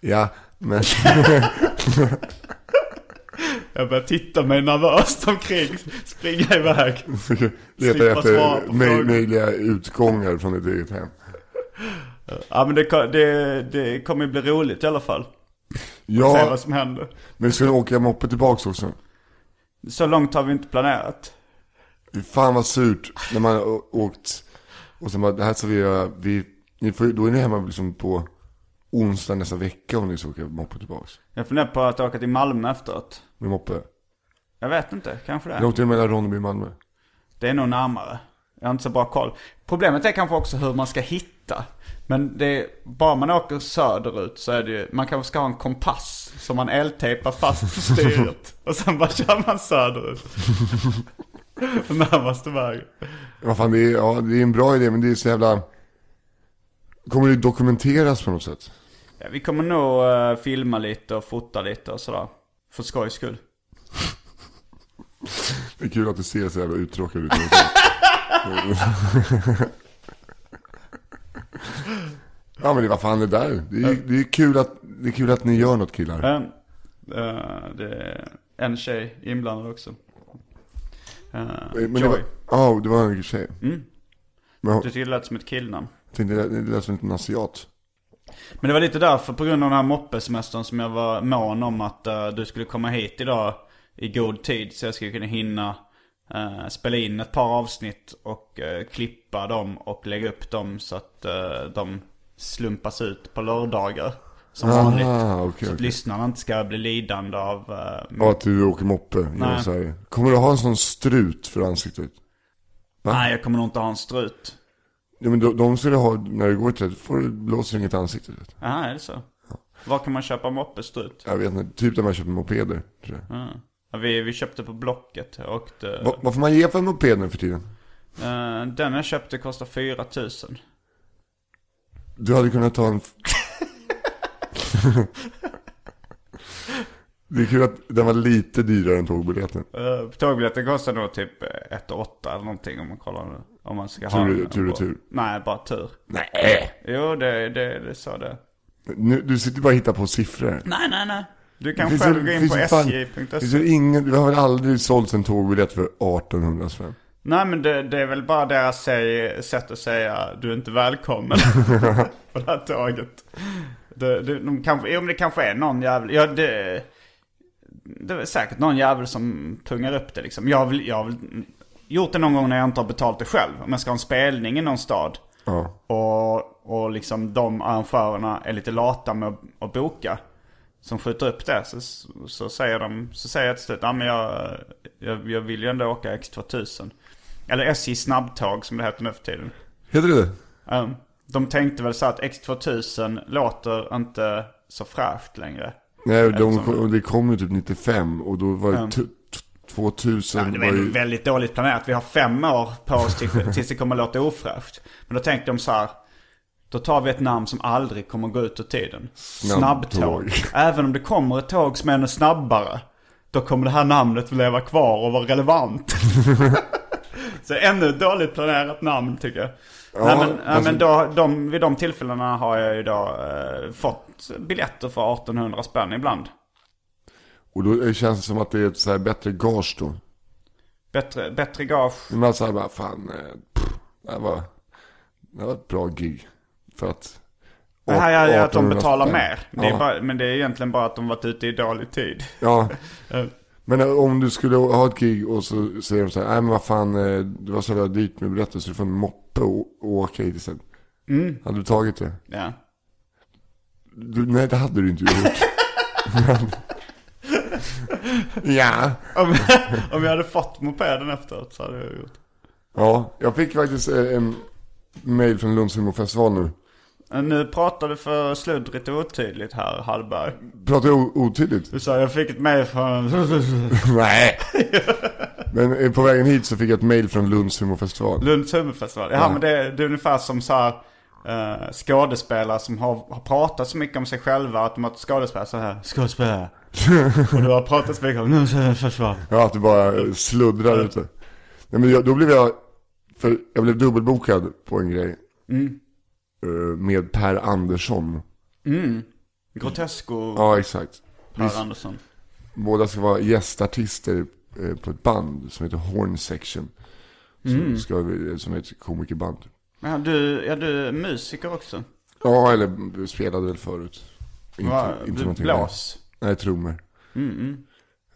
Ja, men... Jag börjar titta mig nervöst omkring, springa iväg. Leta efter möj- möjliga utgångar från ditt eget hem. Ja men det, det, det kommer ju bli roligt i alla fall. Se Ja, vad som händer. men ska du åka moppe tillbaks också? Så långt har vi inte planerat. Fy fan vad surt när man har åkt och sen bara, det här ska vi göra, vi, ni får, då är ni hemma liksom på onsdag nästa vecka om ni ska åka moppe tillbaks. Jag funderar på att åka till Malmö efteråt. Med moppe. Jag vet inte, kanske det. åkte mellan Ronneby och Malmö. Det är nog närmare. Jag har inte så bra koll. Problemet är kanske också hur man ska hitta. Men det är, bara man åker söderut så är det ju, man kanske ska ha en kompass som man eltejpar fast på styret. och sen bara kör man söderut. Närmaste vägen. Vad fan, det är, ja, det är en bra idé men det är så jävla... Kommer det dokumenteras på något sätt? Ja, vi kommer nog eh, filma lite och fota lite och sådär. För skojs skull. Det är kul att du ser så jävla uttråkad ut. ja men det var fan det där. Det är, det är, kul, att, det är kul att ni gör något killar. Eh, eh, det är en tjej inblandad också. Eh, Men det Joy. ja, det var en tjej. Mm. Men jag Det tillät som ett killnamn. tänkte, det det lät som en asiat. Men det var lite därför, på grund av den här moppesemestern, som jag var mån om att eh, du skulle komma hit idag i god tid. Så jag skulle kunna hinna eh, spela in ett par avsnitt och eh, klippa dem och lägga upp dem så att eh, de slumpas ut på lördagar. Som vanligt. Ah, okej, Så att okej. lyssnarna inte ska bli lidande av... Ja, att du åker moppe. Så här. Kommer du ha en sån strut för ansiktet? Va? Nej, jag kommer nog inte ha en strut. Ja, men de, de ska du ha när du går till får du blåsa inget i ansiktet. Jaha, är det så? Var kan man köpa moppestrut? Jag vet inte, typ där man köper mopeder. Tror jag. Ja. Vi, vi köpte på Blocket och det, Va, vad får man ge för en moped nu för tiden? eh, Den jag köpte kostar 4000 Du hade kunnat ta en... det är kul att den var lite dyrare än tågbiljetten. uh, Tågbiljetten kostar nog typ 1 8 eller någonting om man kollar nu. Om man ska Tur- ha en- tur och tur. Nej, bara tur. Nej! Jo, det, det, det sa det. Nu, du sitter bara och hittar på siffror. Nej, nej, nej. Du kan Finns själv det- gå in på det sj.se. Det det har väl aldrig sålts en tågbiljett för 1800 spänn? Nej men det, det är väl bara deras säg, sätt att säga du är inte välkommen på det här tåget. Det, det, de kanske, jo men det kanske är någon jävel, ja det, det är säkert någon jävel som pungar upp det liksom. Jag har väl, jag har väl gjort det någon gång när jag inte har betalt det själv. Om jag ska ha en spelning i någon stad. Ja. Och, och liksom de arrangörerna är lite lata med att boka. Som skjuter upp det. Så, så säger de, så säger jag till slut, ja men jag, jag, jag vill ju ändå åka X2000. Eller SJ snabbtåg som det heter nu för tiden. Heter det det? Um, de tänkte väl så att X2000 låter inte så fräscht längre. Nej, de, kom- det kom ju typ 95 och då var det t- 2000 Ja, det var ju väldigt dåligt planerat. Vi har fem år på oss till, tills det kommer låta ofräscht. Men då tänkte de så här. Då tar vi ett namn som aldrig kommer gå ut ur tiden. Snabbtåg. Även om det kommer ett tåg som är ännu snabbare. Då kommer det här namnet leva kvar och vara relevant. så ännu ett dåligt planerat namn tycker jag. nej, men, alltså- men då, de, vid de tillfällena har jag ju då eh, fått biljetter för 1800 spänn ibland. Och då känns det som att det är ett så här bättre gage då. Bättre, bättre gage. Men man säger bara, fan, eh, pff, det här var, det här var ett bra gig. För att... Det här är att de 1800 betalar mer. Det Ja. bara, men det är egentligen bara att de varit ute i dålig tid. Ja. Men eh, om du skulle ha ett gig och så säger de så här, nej men vad fan, eh, det var så jävla dyrt med biljetter så du får en moppe och, och åka hit istället. Mm. Hade du tagit det? Ja. Du, nej det hade du inte gjort. ja. Om, om jag hade fått mopeden efteråt så hade jag gjort. Ja, jag fick faktiskt eh, en mail från Lunds humorfestival nu. Nu pratar du för sluddrigt och otydligt här, Hallberg. Pratar jag otydligt? Du sa jag fick ett mejl från... Nej. Men eh, på vägen hit så fick jag ett mail från Lunds humorfestival. Lunds humorfestival. Ja, Ja. men det, det är ungefär som så här eh, skådespelare som har, har pratat så mycket om sig själva att de har skådespelare så här. Skådespelare. och du har pratat så mycket om Lunds humorfestival. Ja, att du bara sluddrar ute. Nej, men jag, då blev jag, för jag blev dubbelbokad på en grej. Eh, Med Per Andersson. Mm. Grotesco. Ja, exakt. Per Andersson. Båda ska vara gästartister eh, på ett band som heter Horn Section. Som, ska, som är ett komikerband. Ja, du, ja, du är musiker också. Ja, eller spelade väl förut. Inte, Va, inte du någonting blås. längre. Nej, trummor.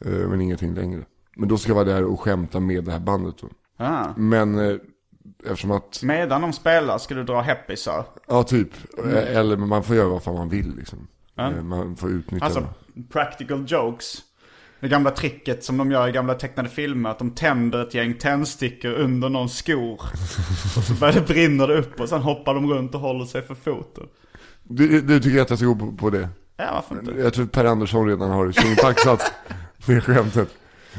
Eh, Men ingenting längre. Men då ska jag vara där och skämta med det här bandet då. Ja. Men eh, eftersom att, Medan de spelar ska du dra heppisar. ja typ. Eh, Eller man får göra vad fan man vill liksom. Eh, Man får utnyttja Alltså det. practical jokes. Det gamla tricket som de gör i gamla tecknade filmer. Att de tänder ett gäng tändstickor under någons skor. och så börjar det brinna upp och sen hoppar de runt och håller sig för foten. Du, du tycker att jag ska gå på, på det? Ja, varför inte? Jag tror Per Andersson redan har tjongpaxat det skämtet.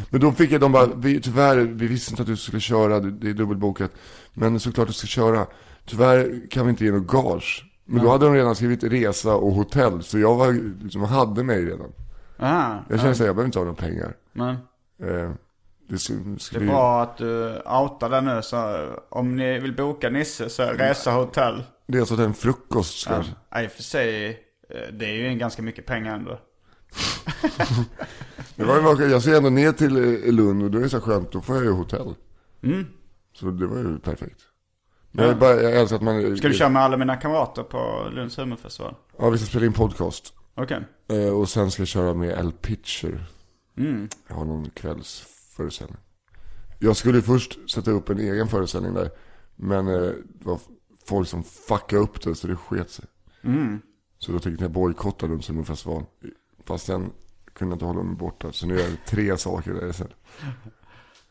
Men då fick jag, de bara, vi, tyvärr, vi visste inte att du skulle köra, det, är dubbelbokat. Men såklart du ska köra. Tyvärr kan vi inte ge något gage. Men då hade de redan skrivit resa och hotell, så jag var, liksom, hade mig redan. Ah, Jag känner så här, jag behöver inte ha några pengar. men Eh, det, skulle, det är bra att du outar det nu. Så om ni vill boka Nisse så är resa hotell. Det är alltså frukost jag- Ja, i och för sig. eh, Det är ju en ganska mycket pengar ändå. Det var ju jag ser ändå ner till eh, Lund och då är det så skönt, då får jag ju hotell. Så det var ju perfekt. Men jag, bara, jag älskar att man... Ska du köra med alla mina kamrater på Lunds humorfestival? Ja, vi ska spela in podcast. Okej. Eh, och sen ska jag köra med L Pitcher. Jag har någon kvällsföreställning. Jag skulle först sätta upp en egen föreställning där. Men eh, det var folk som fuckade upp det så det sket sig. Så då tänkte jag bojkotta Lunds humorfestival. Fast sen kunde jag inte hålla mig borta. Så nu gör jag tre saker där istället.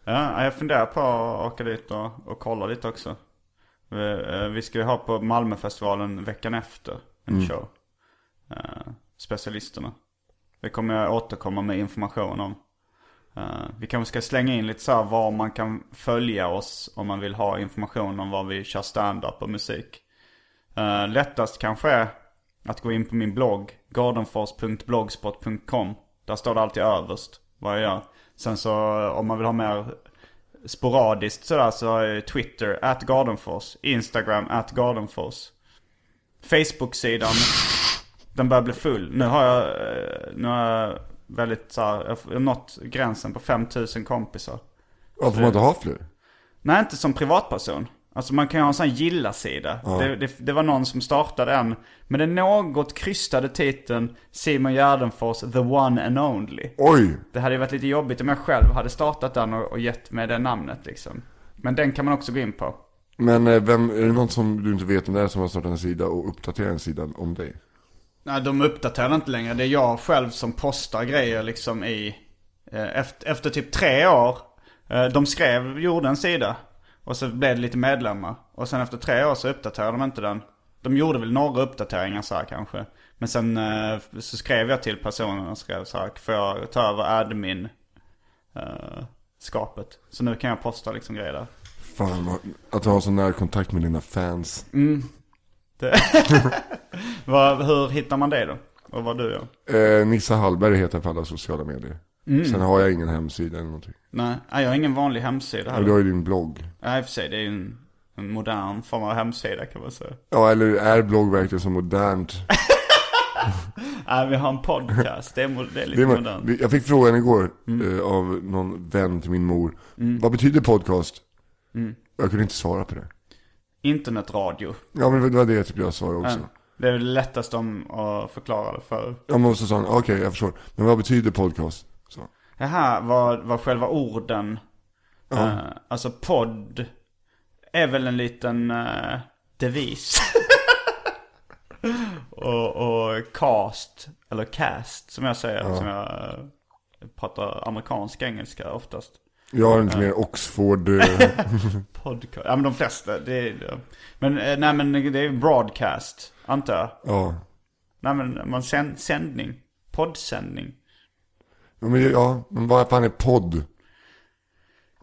Ja, jag funderar på att åka dit och, och kolla lite också. Vi, eh, vi ska ju ha på Malmöfestivalen veckan efter en show. Eh, specialisterna. Det kommer jag återkomma med information om. Eh, vi kanske ska slänga in lite så här var man kan följa oss om man vill ha information om var vi kör stand-up och musik. Eh, lättast kanske är att gå in på min blogg, gardenfors.blogspot.com. Där står det alltid överst vad jag gör. Sen så eh, om man vill ha mer sporadiskt sådär så har jag Twitter, at Gardenfors, Instagram, at Gardenfors. Facebook-sidan, den börjar bli full. Nu har jag, eh, nu har jag väldigt såhär, jag har nått gränsen på 5000 kompisar. Ja, får man inte ha fler? Nej, inte som privatperson. Alltså man kan ju ha en sån här gilla-sida. Det, det, det var någon som startade en med den något krystade titeln Simon Gärdenfors, the one and only. Oj! Det hade ju varit lite jobbigt om jag själv hade startat den och, och gett mig det namnet liksom. Men den kan man också gå in på. Men eh, vem, är det någon som du inte vet om det är som har startat en sida och uppdaterat en sida om dig? Nej, de uppdaterar inte längre. Det är jag själv som postar grejer liksom i... Eh, efter, efter typ tre år. Eh, de skrev, gjorde en sida. Och så blev det lite medlemmar. Och sen efter tre år så uppdaterade de inte den. De gjorde väl några uppdateringar så här kanske. Men sen eh, så skrev jag till personen och skrev så här, får jag ta över admin eh, skapet. Så nu kan jag posta liksom grejer där. Fan, vad- att du har sån nära kontakt med dina fans. Det... Vad, hur hittar man det då? Och vad du gör? Eh, Nissa Hallberg heter jag på alla sociala medier. Sen har jag ingen hemsida eller någonting. Nej, jag har ingen vanlig hemsida Men här. du har ju din blogg. Ja, i och för sig. Det är ju en, en modern form av hemsida kan man säga. Ja, eller är blogg verkligen så modernt? Nej, vi har en podcast. Det är, det är lite Det är, modernt. jag fick frågan igår eh, av någon vän till min mor. Vad betyder podcast? Jag kunde inte svara på det. Internetradio. Ja, men det var det typ jag svarade också. Ja. Det är väl lättast om att förklara det för. Jag måste säga, okej jag förstår. Men vad betyder podcast? Så. Det här var, var själva orden. Eh, alltså podd är väl en liten eh, devis. och, och cast, eller cast som jag säger. Som jag eh, pratar amerikansk engelska oftast. Jag har inte mer Oxford. Podcast. Ja men de flesta, det är Men nej men det är broadcast, antar jag. ja. Nej men man sänd, sändning. Poddsändning. Ja, men, ja, men vad fan är podd?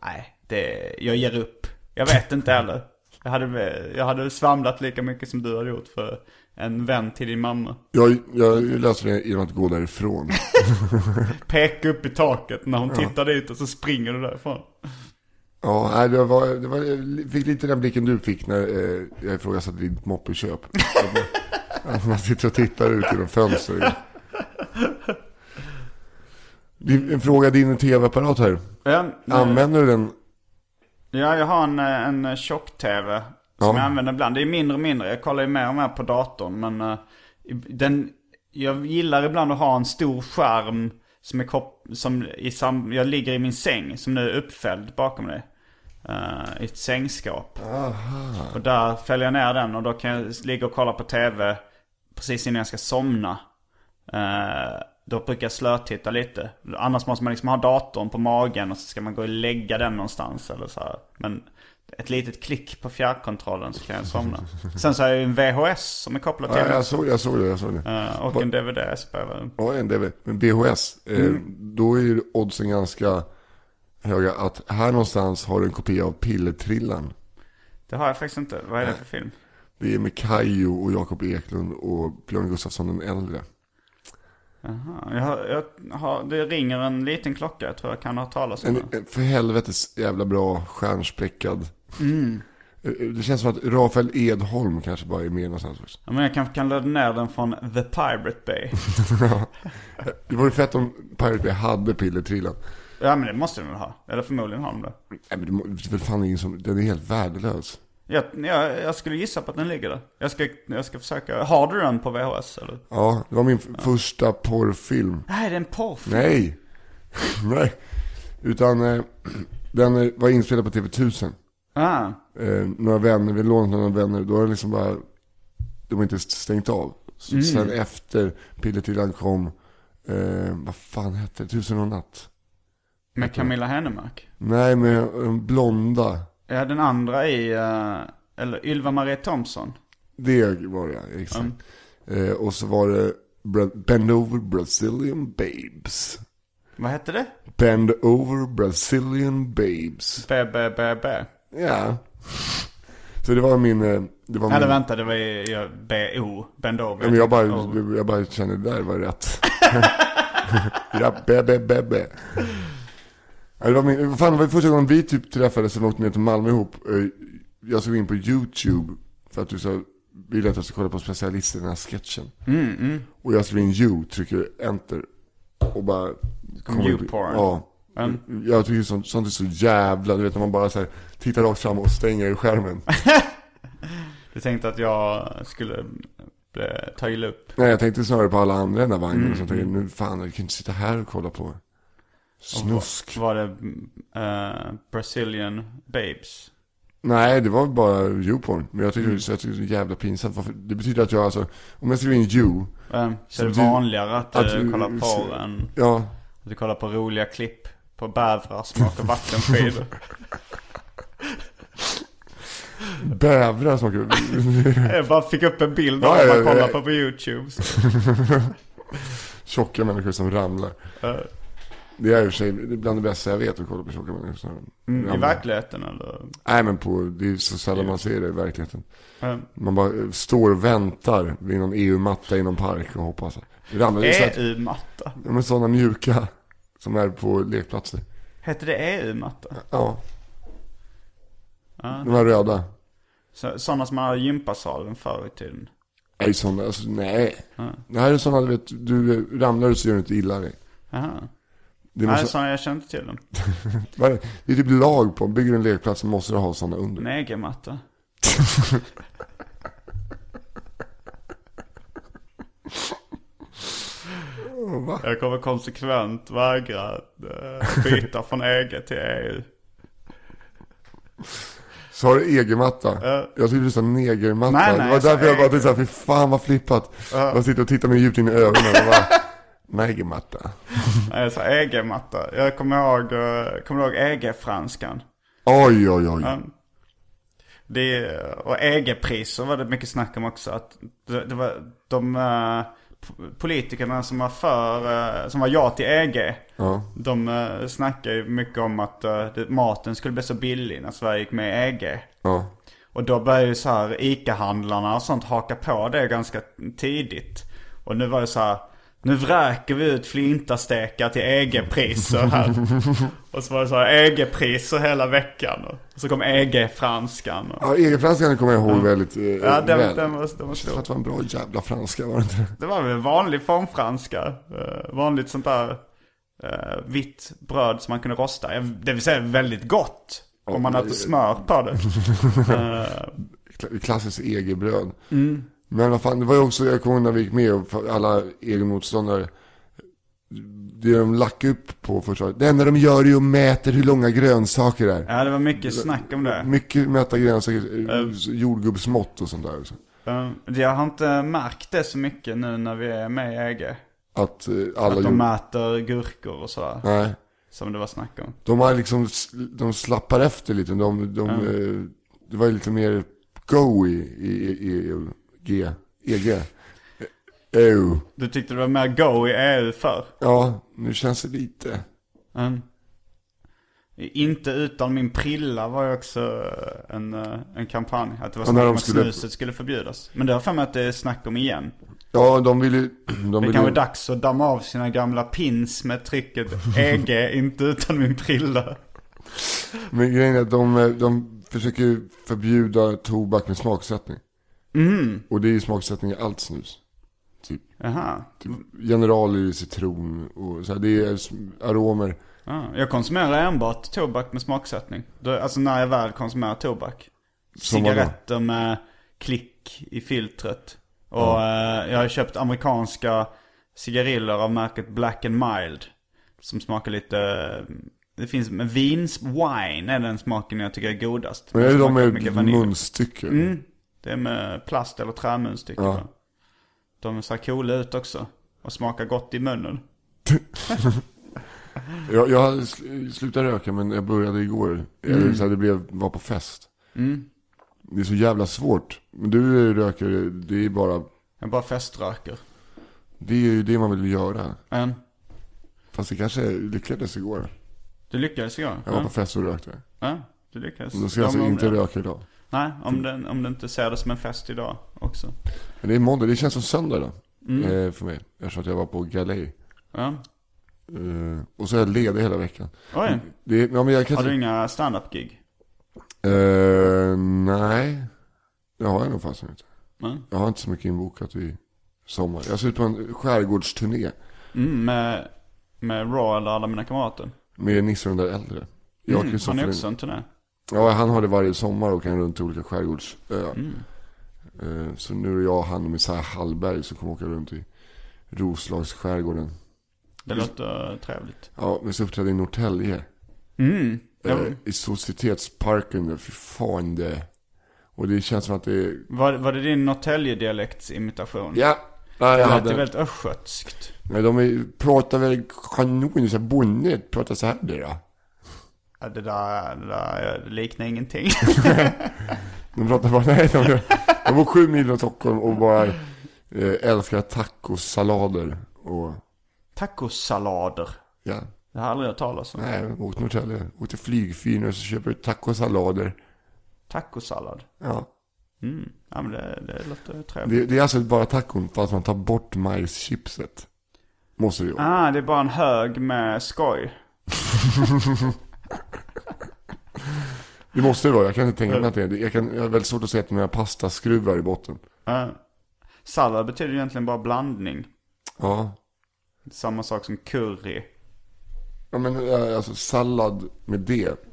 Nej, det, jag ger upp. Jag vet inte heller. Jag hade, jag hade svamlat lika mycket som du hade gjort för en vän till din mamma. Jag, jag löser det genom att gå därifrån. Peka upp i taket när hon tittar dit och så springer du därifrån. Ja, det var, det var, jag fick lite den blicken du fick när eh, jag ifrågasatte ditt moppeköp. Att man- Att man sitter och tittar ut genom fönstret. En fråga, din tv-apparat här. Ja, Använder du den? ja jag har en, eh, en tjock-tv. Som Ja. jag använder ibland. Det är mindre och mindre. Jag kollar ju mer och mer på datorn. Men eh, den, jag gillar ibland att ha en stor skärm som är kop- som i sam- jag ligger i min säng som nu är uppfälld bakom dig. eh, I ett sängskåp. Och där fäller jag ner den och då kan jag ligga och kolla på tv precis innan jag ska somna. Eh, då brukar jag slötitta lite. Annars måste man liksom ha datorn på magen och så ska man gå och lägga den någonstans eller så här. Men ett litet klick på fjärrkontrollen så kan jag somna. Sen så har jag ju en VHS som är kopplad till Ja, jag såg, jag såg det, jag såg det. Eh, och en DVD-spelare. Ja, en DV. Men VHS, eh, Mm. då är ju oddsen ganska höga att här någonstans har du en kopia av Pillertrillan. Det har jag faktiskt inte. Vad är det för film? Det är med Kajo och Jakob Eklund och Björn Gustafsson den äldre. Aha, jag jag har, det ringer en liten klocka. Jag tror jag kan ha talas om En, en för helvetes jävla bra stjärnspäckad. Mm. Eh, Det känns som att Rafael Edholm kanske bara är med någonstans också. Ja, men jag kan, kan ladda ner den från The Pirate Bay. Det vore fett om Pirate Bay hade Pillertrillan. Ja men det måste den väl ha. Eller förmodligen har de det. Nej men det är väl fan ingen som, den är helt värdelös. Jag, jag, jag skulle gissa på att den ligger där. Jag ska, jag ska försöka. Har du den på VHS eller? Ja, det var min f- första porrfilm. Nej, det är en porrfilm. Nej. Nej. Utan eh, den var inspelad på TV1000. Ah, Eh, några vänner, vi lånade några vänner. Då var det liksom bara, de var inte stängt av. Så Sen efter Pillertrillan kom, eh, vad fan hette det? Tusen och natt. med Camilla Hennemark. Nej, med eh, blonda. Ja, den andra i, eh, eller Ylva Marie Thompson. Det var det, exakt. Eh, och så var det Bend Over Brazilian Babes. Vad hette det? Bend Over Brazilian Babes. B, B, B, B. Ja. Så det var min... eh, Det var Eller min vänta, det var ju ja, B, O. Bend over. ja, men jag, bara, jag bara kände det där var rätt. ja. Ja, det var min, fan, det var första gången vi typ träffades och åkte ner till Malmö ihop. Eh, Jag såg in på YouTube för att du sa, ville att jag skulle kolla på specialister i den här sketchen. Mm, Och jag skriver in you, trycker enter. Och bara... upp- YouPorn. Ja. Jag tycker sånt, sånt är så jävla, du vet när man bara så här, tittar rakt fram och stänger skärmen. Du tänkte att jag skulle ta illa upp. Nej, jag tänkte snarare på alla andra i den där vagnen. Mm, Så jag tänkte, nu fan, jag kan inte sitta här och kolla på snusk. Var det eh, Brazilian Babes? Nej, det var bara YouPorn. Men jag tycker, Mm. så jag tycker det är så jävla pinsamt. Det betyder att jag alltså, om jag skriver in you, Eh, så är det du- vanligare att, att du du- kollar på än ja, att du kollar på roliga klipp på bävrar som åker vattenskidor. bävrar som åker- jag bara fick upp en bild av Ja, vad man kollar på på YouTube. Så. tjocka människor som ramlar. Det är i och för sig bland det bästa jag vet att kolla på tjocka människor mm, I verkligheten eller? Nej men på, det är så sällan man ser det i verkligheten. Eh, Man bara eh, står och väntar vid någon EU-matta i någon park och hoppas. EU-matta. ja, men sådana mjuka som är på lekplatser. Hette det EU-matta? Ja, Ja. de här röda. Så, sådana som man hade gympasalen förr i tiden. Nej, sådana, alltså, nej. Det här är sådana, du vet, du ramlar och så gör du inte illa dig. Jaha. Det, Nej, sådana jag kände till är det? är typ lag på, bygger en lekplats så måste du ha sådana under. En EG-matta. Va? Jag kommer konsekvent vägra eh, byta från EG till EU. Så har du EG-matta. Ja. Jag tyckte du sa negermatta. Nej, nej, det var sa därför jag bara tänkte såhär, fy fan vad flippat. Jag sitter och tittar mig djupt in i ögonen och bara, Nej, jag sa EG-matta. Jag kommer ihåg, eh, kommer ihåg EG-franskan. Oj, oj, oj. Ja. Det, och EG-priser var det mycket snack om också. Att det, det var de p- politikerna som var för, eh, som var ja till EG. Ja. De uh, snackade ju mycket om att det, maten skulle bli så billig när Sverige gick med i EG. Ja. Och då började ju så här ICA-handlarna och sånt haka på det ganska tidigt. Och nu var det så här, nu vräker vi ut flintastekar till EG-priser här. och så var det så här EG-priser hela veckan. Och så kom EG-franskan. Och, Ja, EG-franskan kommer jag ihåg väldigt eh, ja, den, väl. den, var, den var stor. det var en bra jävla franska, var det inte? Det var väl vanlig formfranska. Eh, vanligt sånt där eh, vitt bröd som man kunde rosta. Det vill säga väldigt gott. Om man hade smör på det. Eh, Kla- Klassiskt EG-bröd. Men vad fan, det var ju också, ihåg när vi gick med och alla EG-motståndare. Det de lack upp på första Det enda de gör är ju att mäter hur långa grönsaker är. ja, det var mycket snack om det. Mycket mäta grönsaker, eh, jordgubbsmått och sånt där. Eh, Jag har inte märkt det så mycket nu när vi är med i EG. Att eh, alla Att de jord... mäter gurkor och sådär. Nej. Som det var snack om. De har liksom, de slappar efter lite. De, de, eh, det var lite mer go i, i, i, i G, EG. EU. Du tyckte det var mer go i EU för? Ja, nu känns det lite. Mm. Inte utan min prilla var ju också en, eh, en kampanj. Att det var snack om att skulle- snuset skulle förbjudas. Men det har för mig att det är snack om igen. Ja, de vill ju... De Det vill kan vara ju dags att damma av sina gamla pins med trycket EG, inte utan min prilla. men grejen är att de, eh, de försöker ju förbjuda tobak med smaksättning. Mm. Och det är ju smaksättning i allt snus. Typ, Jaha. typ general i citron och så här, det är aromer. Ja, jag konsumerar enbart tobak med smaksättning. Alltså när jag väl konsumerar tobak. Som? Cigaretter med klick i filtret. Och eh, jag har köpt amerikanska cigariller av märket Black and Mild. Som smakar lite... eh, Det finns med vins, wine är den smaken jag tycker är godast. Men är det de med munstycken? Mm. Det är med plast eller trämunstycken. Ja. De ser coola ut också. Och smakar gott i munnen. Jag, jag har sl- slutat röka men jag började igår. Eller så här, det blev, var på fest. Mm. Det är så jävla svårt. Men du är rökare, det är bara, Jag bara feströker. det är ju det man vill göra. Men, Fast det kanske lyckades igår. du lyckades igår? Jag var på fest och rökte. Ja, du lyckades. Då ska jag alltså inte röka idag. Nej, om du, om du inte ser det som en fest idag också. Men det är måndag, det känns som söndag då. Mm. Eh, för mig. Eftersom att jag var på galej. Ja. Eh, och så är jag ledig hela veckan. Oj, Det är, ja, men jag kan har du inga stand-up-gig? Eh, nej, det har jag nog fast inte. Nej. Jag har inte så mycket inbokat i sommar. Jag ska ut på en skärgårdsturné Mm, med, med Raw eller alla mina kamrater? med Nisse och den där äldre. Jag Mm, har Kristoffer. ni också en turné? Ja, han har det varje sommar och kan runt till olika skärgårdsöar. Mm. Eh, så nu är jag och han och Messiah Hallberg som kommer åka runt i Roslagsskärgården. Det låter trevligt. Ja, vi ska uppträda i Norrtälje. Mm. Ja, Eh, I Societetsparken där, fy fan det. Och det känns som att det är... var, var det din Norrtälje-dialektsimitation? Ja! Nej, Det jag lät hade... ju väldigt östgötskt. Nej, de är, pratar väl kanon, så här bonnet, pratar så här det då. Ja, det där, det där det liknar ingenting. De pratar bara, nej, de, de bor sju mil från Stockholm och bara eh, älskar tacosallader och, Tacosallader. ja. Det har jag aldrig hört talas om. Nej, åkt till Norrtälje, åkt till flygfyren och så köper du tacosallader. Tacosallad. Ja. Mm. Ja men det, det låter trevligt. Det, det är alltså bara tacon fast man tar bort majschipset. Måste det ju. Ah, det är bara en hög med skoj. Det måste det vara, jag kan inte tänka mig att det är. Jag, kan, jag har väldigt svårt att se att några pastaskruvar i botten. Ah. Sallad betyder egentligen bara blandning. Ja. Samma sak som curry. Ja men eh, alltså sallad med det.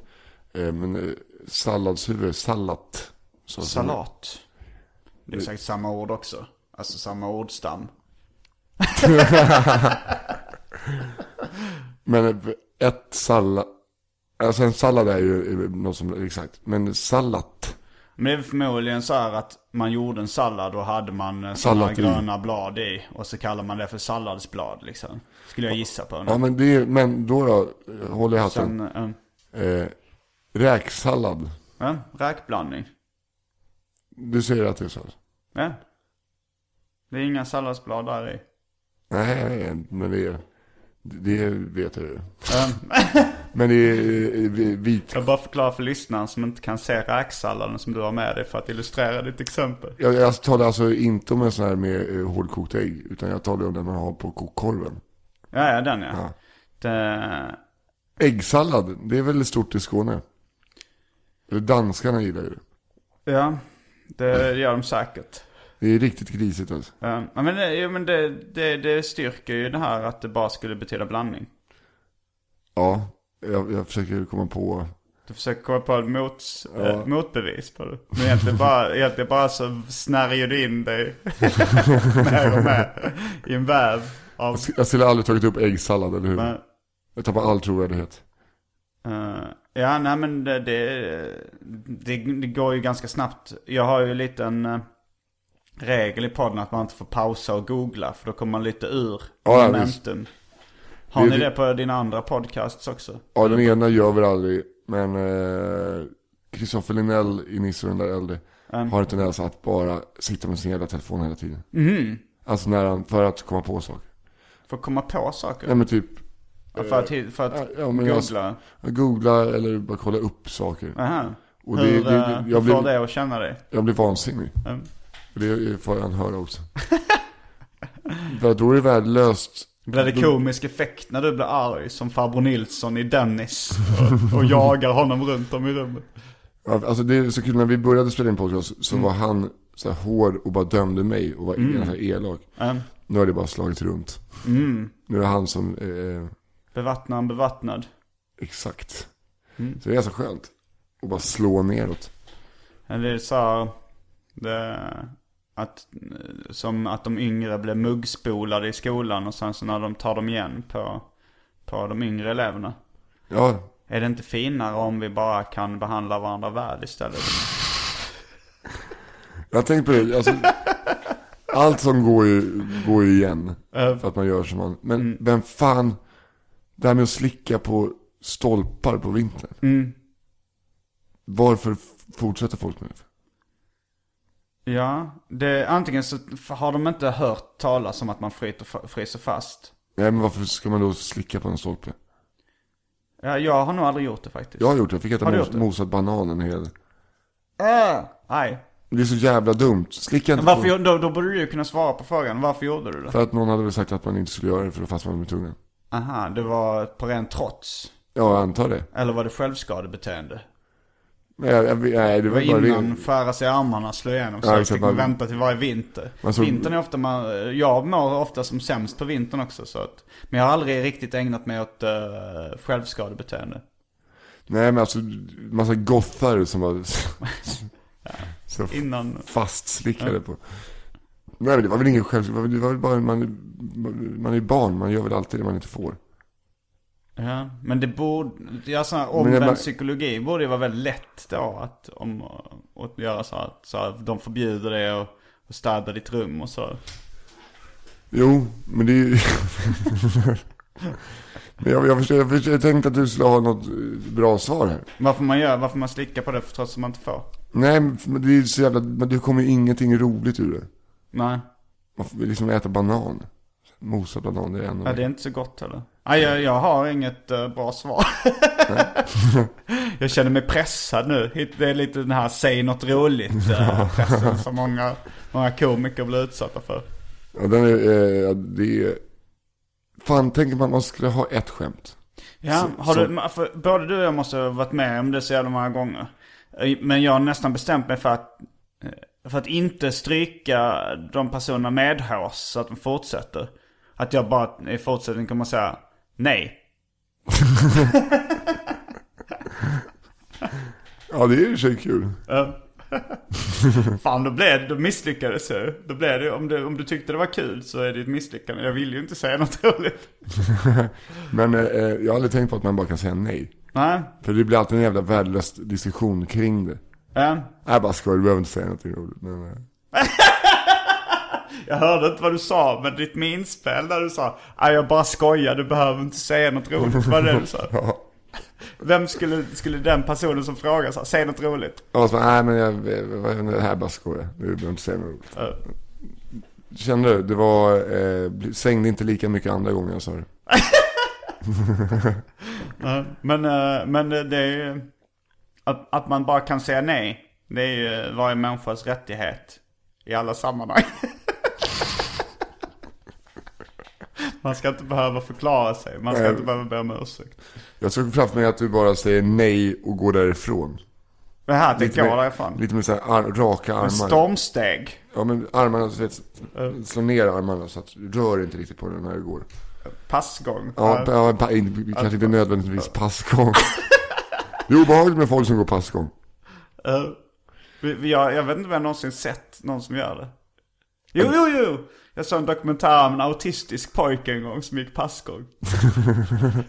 Eh, Men eh, salladshuvud, sallat. Så, Salat. Det är säkert samma ord också. Alltså samma ordstam. Men ett sallad. Alltså en sallad är ju eh, något som, exakt. Men sallat. Men det är förmodligen så här att man gjorde en sallad och hade man eh, sådana gröna blad i. Och så kallar man det för salladsblad liksom. Skulle jag gissa på. Ja men det är, men då eh, håller jag hatten. Sen, Eh, räksallad. ja, räkblandning. Du säger att det är så? Ja. Det är inga salladsblad där i. Nej, nej, men det är, det vet jag ju. Men det är vit. jag bara förklarar för lyssnaren som inte kan se räksalladen som du har med dig för att illustrera ditt exempel. Jag, jag talar alltså inte om en sån här med eh, hårdkokt ägg. Utan jag talar om den man har på kokkorven. Ja, ja den ja. Ja. Det, Äggsallad, det är väl stort i Skåne? Eller danskarna gillar ju det. ja, det gör de säkert. Det är riktigt grisigt alltså. Ja, men, det, ja, men det, det, det styrker ju det här att det bara skulle betyda blandning. Ja, jag, jag försöker komma på. Du försöker komma på ett mot, Ja. eh, motbevis på det. Men egentligen bara, egentligen bara så snärjer du in dig mer och mer i en väv av... Jag skulle aldrig tagit upp äggsallad, eller hur? Men, Jag tappar all trovärdighet. eh, ja, nej men det, det, det, det går ju ganska snabbt. Jag har ju lite en uh, regel i podden att man inte får pausa och googla. För då kommer man lite ur Ja, ja, momentum. Har ni det- på dina andra podcasts också? Ja, den ena gör vi aldrig, men eh, Kristoffer Linnell i Nisse och den där äldre har en tendens att bara sitta med sin jävla telefon hela tiden. Mhm. Alltså när han, för att komma på saker. För att komma på saker? Ja men typ, Ja, för att, för att ja, men jag- googla? googla eller bara kolla upp saker. Aha. Och Hur, det, det, eh, det, hur jag, får blir, det att känna dig? jag blir vansinnig. Mm. Det får han höra också. för då är det värdelöst. Blir det komisk effekt när du blir arg som farbror Nilsson i Dennis och, och jagar honom runt om i rummet? Ja, Alltså det är så kul, när vi började spela in podcast så var han så här hård och bara dömde mig och var mm. så elak. Mm. Nu har det bara slagit runt. Mm. Nu är det han som, eh, Bevattnad, bevattnad. exakt. Mm. Så det är så skönt. Och bara slå neråt. Det är så här, det, att, som att de yngre blir muggspolade i skolan och sen så när de tar dem igen på, på de yngre eleverna. Ja, Är det inte finare om vi bara kan behandla varandra väl istället? jag har tänkt på det. Alltså, allt som går ju, går ju igen. För att man gör som man. Men Mm. vem fan, det här med att slicka på stolpar på vintern. Mm. Varför fortsätter folk med det? Ja, det, antingen så har de inte hört talas om att man fryter, fryser fast. Nej men varför ska man då slicka på en stolpe? Ja, jag har nog aldrig gjort det faktiskt. Jag har gjort det, jag fick äta mos, mosad banan en hel. Äh, nej. Det är så jävla dumt. Slicka inte Varför, på... då, då borde du ju kunna svara på frågan. Varför gjorde du det? För att någon hade väl sagt att man inte skulle göra det för då fastnar man med tungan. Aha, det var på ren trots. Ja, jag antar det. Eller var det självskadebeteende? Jag, jag, nej det Det var var bara innan det. skära sig i armarna, slå igenom. Så Ja, ja, exakt, fick man vänta till varje vinter. Såg- Vintern är ofta man, jag mår ofta som sämst på vintern också. Så att, men jag har aldrig riktigt ägnat mig åt uh, självskadebeteende. Nej men alltså, massa gothar som var så Innan, fastslickade på. Nej men det var väl ingen själv, det var väl- det var bara, man, man är barn, man gör väl alltid det man inte får. Ja. Men det borde, ja, det omvänd bara- psykologi borde ju vara väldigt lätt då att, om, att göra så att så att de förbjuder det och, och städar ditt rum och så. Jo, men det är ju... men jag, jag, förstår, jag, förstår, jag tänkte att du skulle ha något eh, bra svar här. Varför man gör, varför man slickar på det trots att man inte får. Nej, men det är så jävla, men det kommer ju ingenting roligt ur det. Nej. Man får liksom äta banan. Mosa banan, det är ännu Ja, det är inte så gott heller. Nej, jag, jag har inget eh, bra svar. jag känner mig pressad nu. Det är lite den här säg något roligt uh, pressen som många, många komiker blir utsatta för. Ja, den är, eh, det är... Fan, tänk om man skulle ha ett skämt. Ja, Så- har du, för både du och jag måste ha varit med om det så jävla många gånger. Eh, Men jag har nästan bestämt mig för att, för att inte stryka de personerna medhårs så att de fortsätter. Att jag bara i fortsättningen kommer säga nej. Ja, det är ju sig kul. Ja. Fan, då, blev, då misslyckades jag. Då blev det, om, du, om du tyckte det var kul så är det ett misslyckande. Jag vill ju inte säga något roligt. Men eh, jag har aldrig tänkt på att man bara kan säga nej. Nej, För det blir alltid en jävla värdelös diskussion kring det. ja. Jag bara skojar, du behöver inte säga någonting roligt. Men, eh, Jag hörde inte vad du sa, men ditt minspel där du sa "Nej, jag bara skojar, du behöver inte säga något roligt. Vad det du sa? ja. Vem skulle, skulle den personen som frågar säga, säg något roligt? Ja, så, nej men jag, jag, det här bara skojar. Du behöver inte säga något roligt. Ja. Kände du? Det var, eh, sängde inte lika mycket andra gånger jag sa det. Men, eh, men det är ju, att, att man bara kan säga nej, det är ju varje människas rättighet. I alla sammanhang. Man ska inte behöva förklara sig, man ska inte behöva be om ursäkt. Jag såg framför mig att du bara säger nej och går därifrån. Det här tänker jag därifrån. Lite med så här raka armar. Stormsteg. Ja men armarna, så vet, slå ner armarna så att du rör inte riktigt på den när du går. passgång. Ja, ja pa, kanske inte nödvändigtvis passgång. Det är obehagligt med folk som går passgång. Uh, jag, jag vet inte om jag någonsin sett någon som gör det. Jo, jo, jo! Jag såg en dokumentär om en autistisk pojke en gång som gick passgång.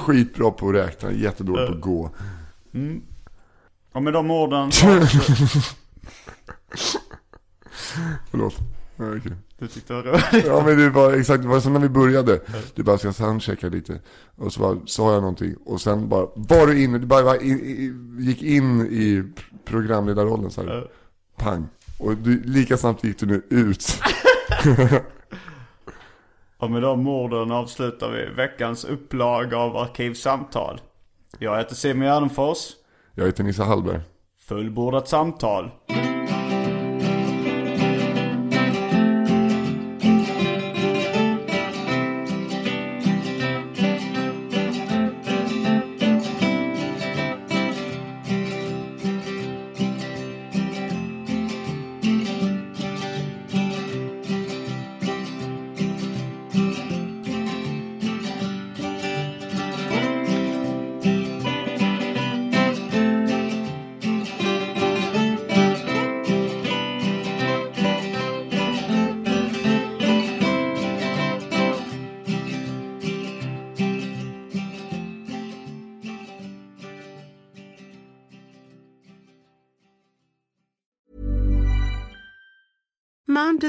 Skitbra på att räkna, jättedålig på att gå. Mm. Och med de orden Förlåt. Ja, okay. Du tyckte det var roligt? Ja men det var exakt, det var som när vi började. Du bara, ska soundchecka lite. Och så bara, sa jag någonting. Och sen bara, var du inne, du bara var in, i, gick in i programledarrollen så här. Pang. Och du, lika snabbt gick du nu ut. och med de orden avslutar vi veckans upplag av Arkivsamtal. Jag heter Simon Gärdenfors. Jag heter Nissa Hallberg. Fullbordat samtal.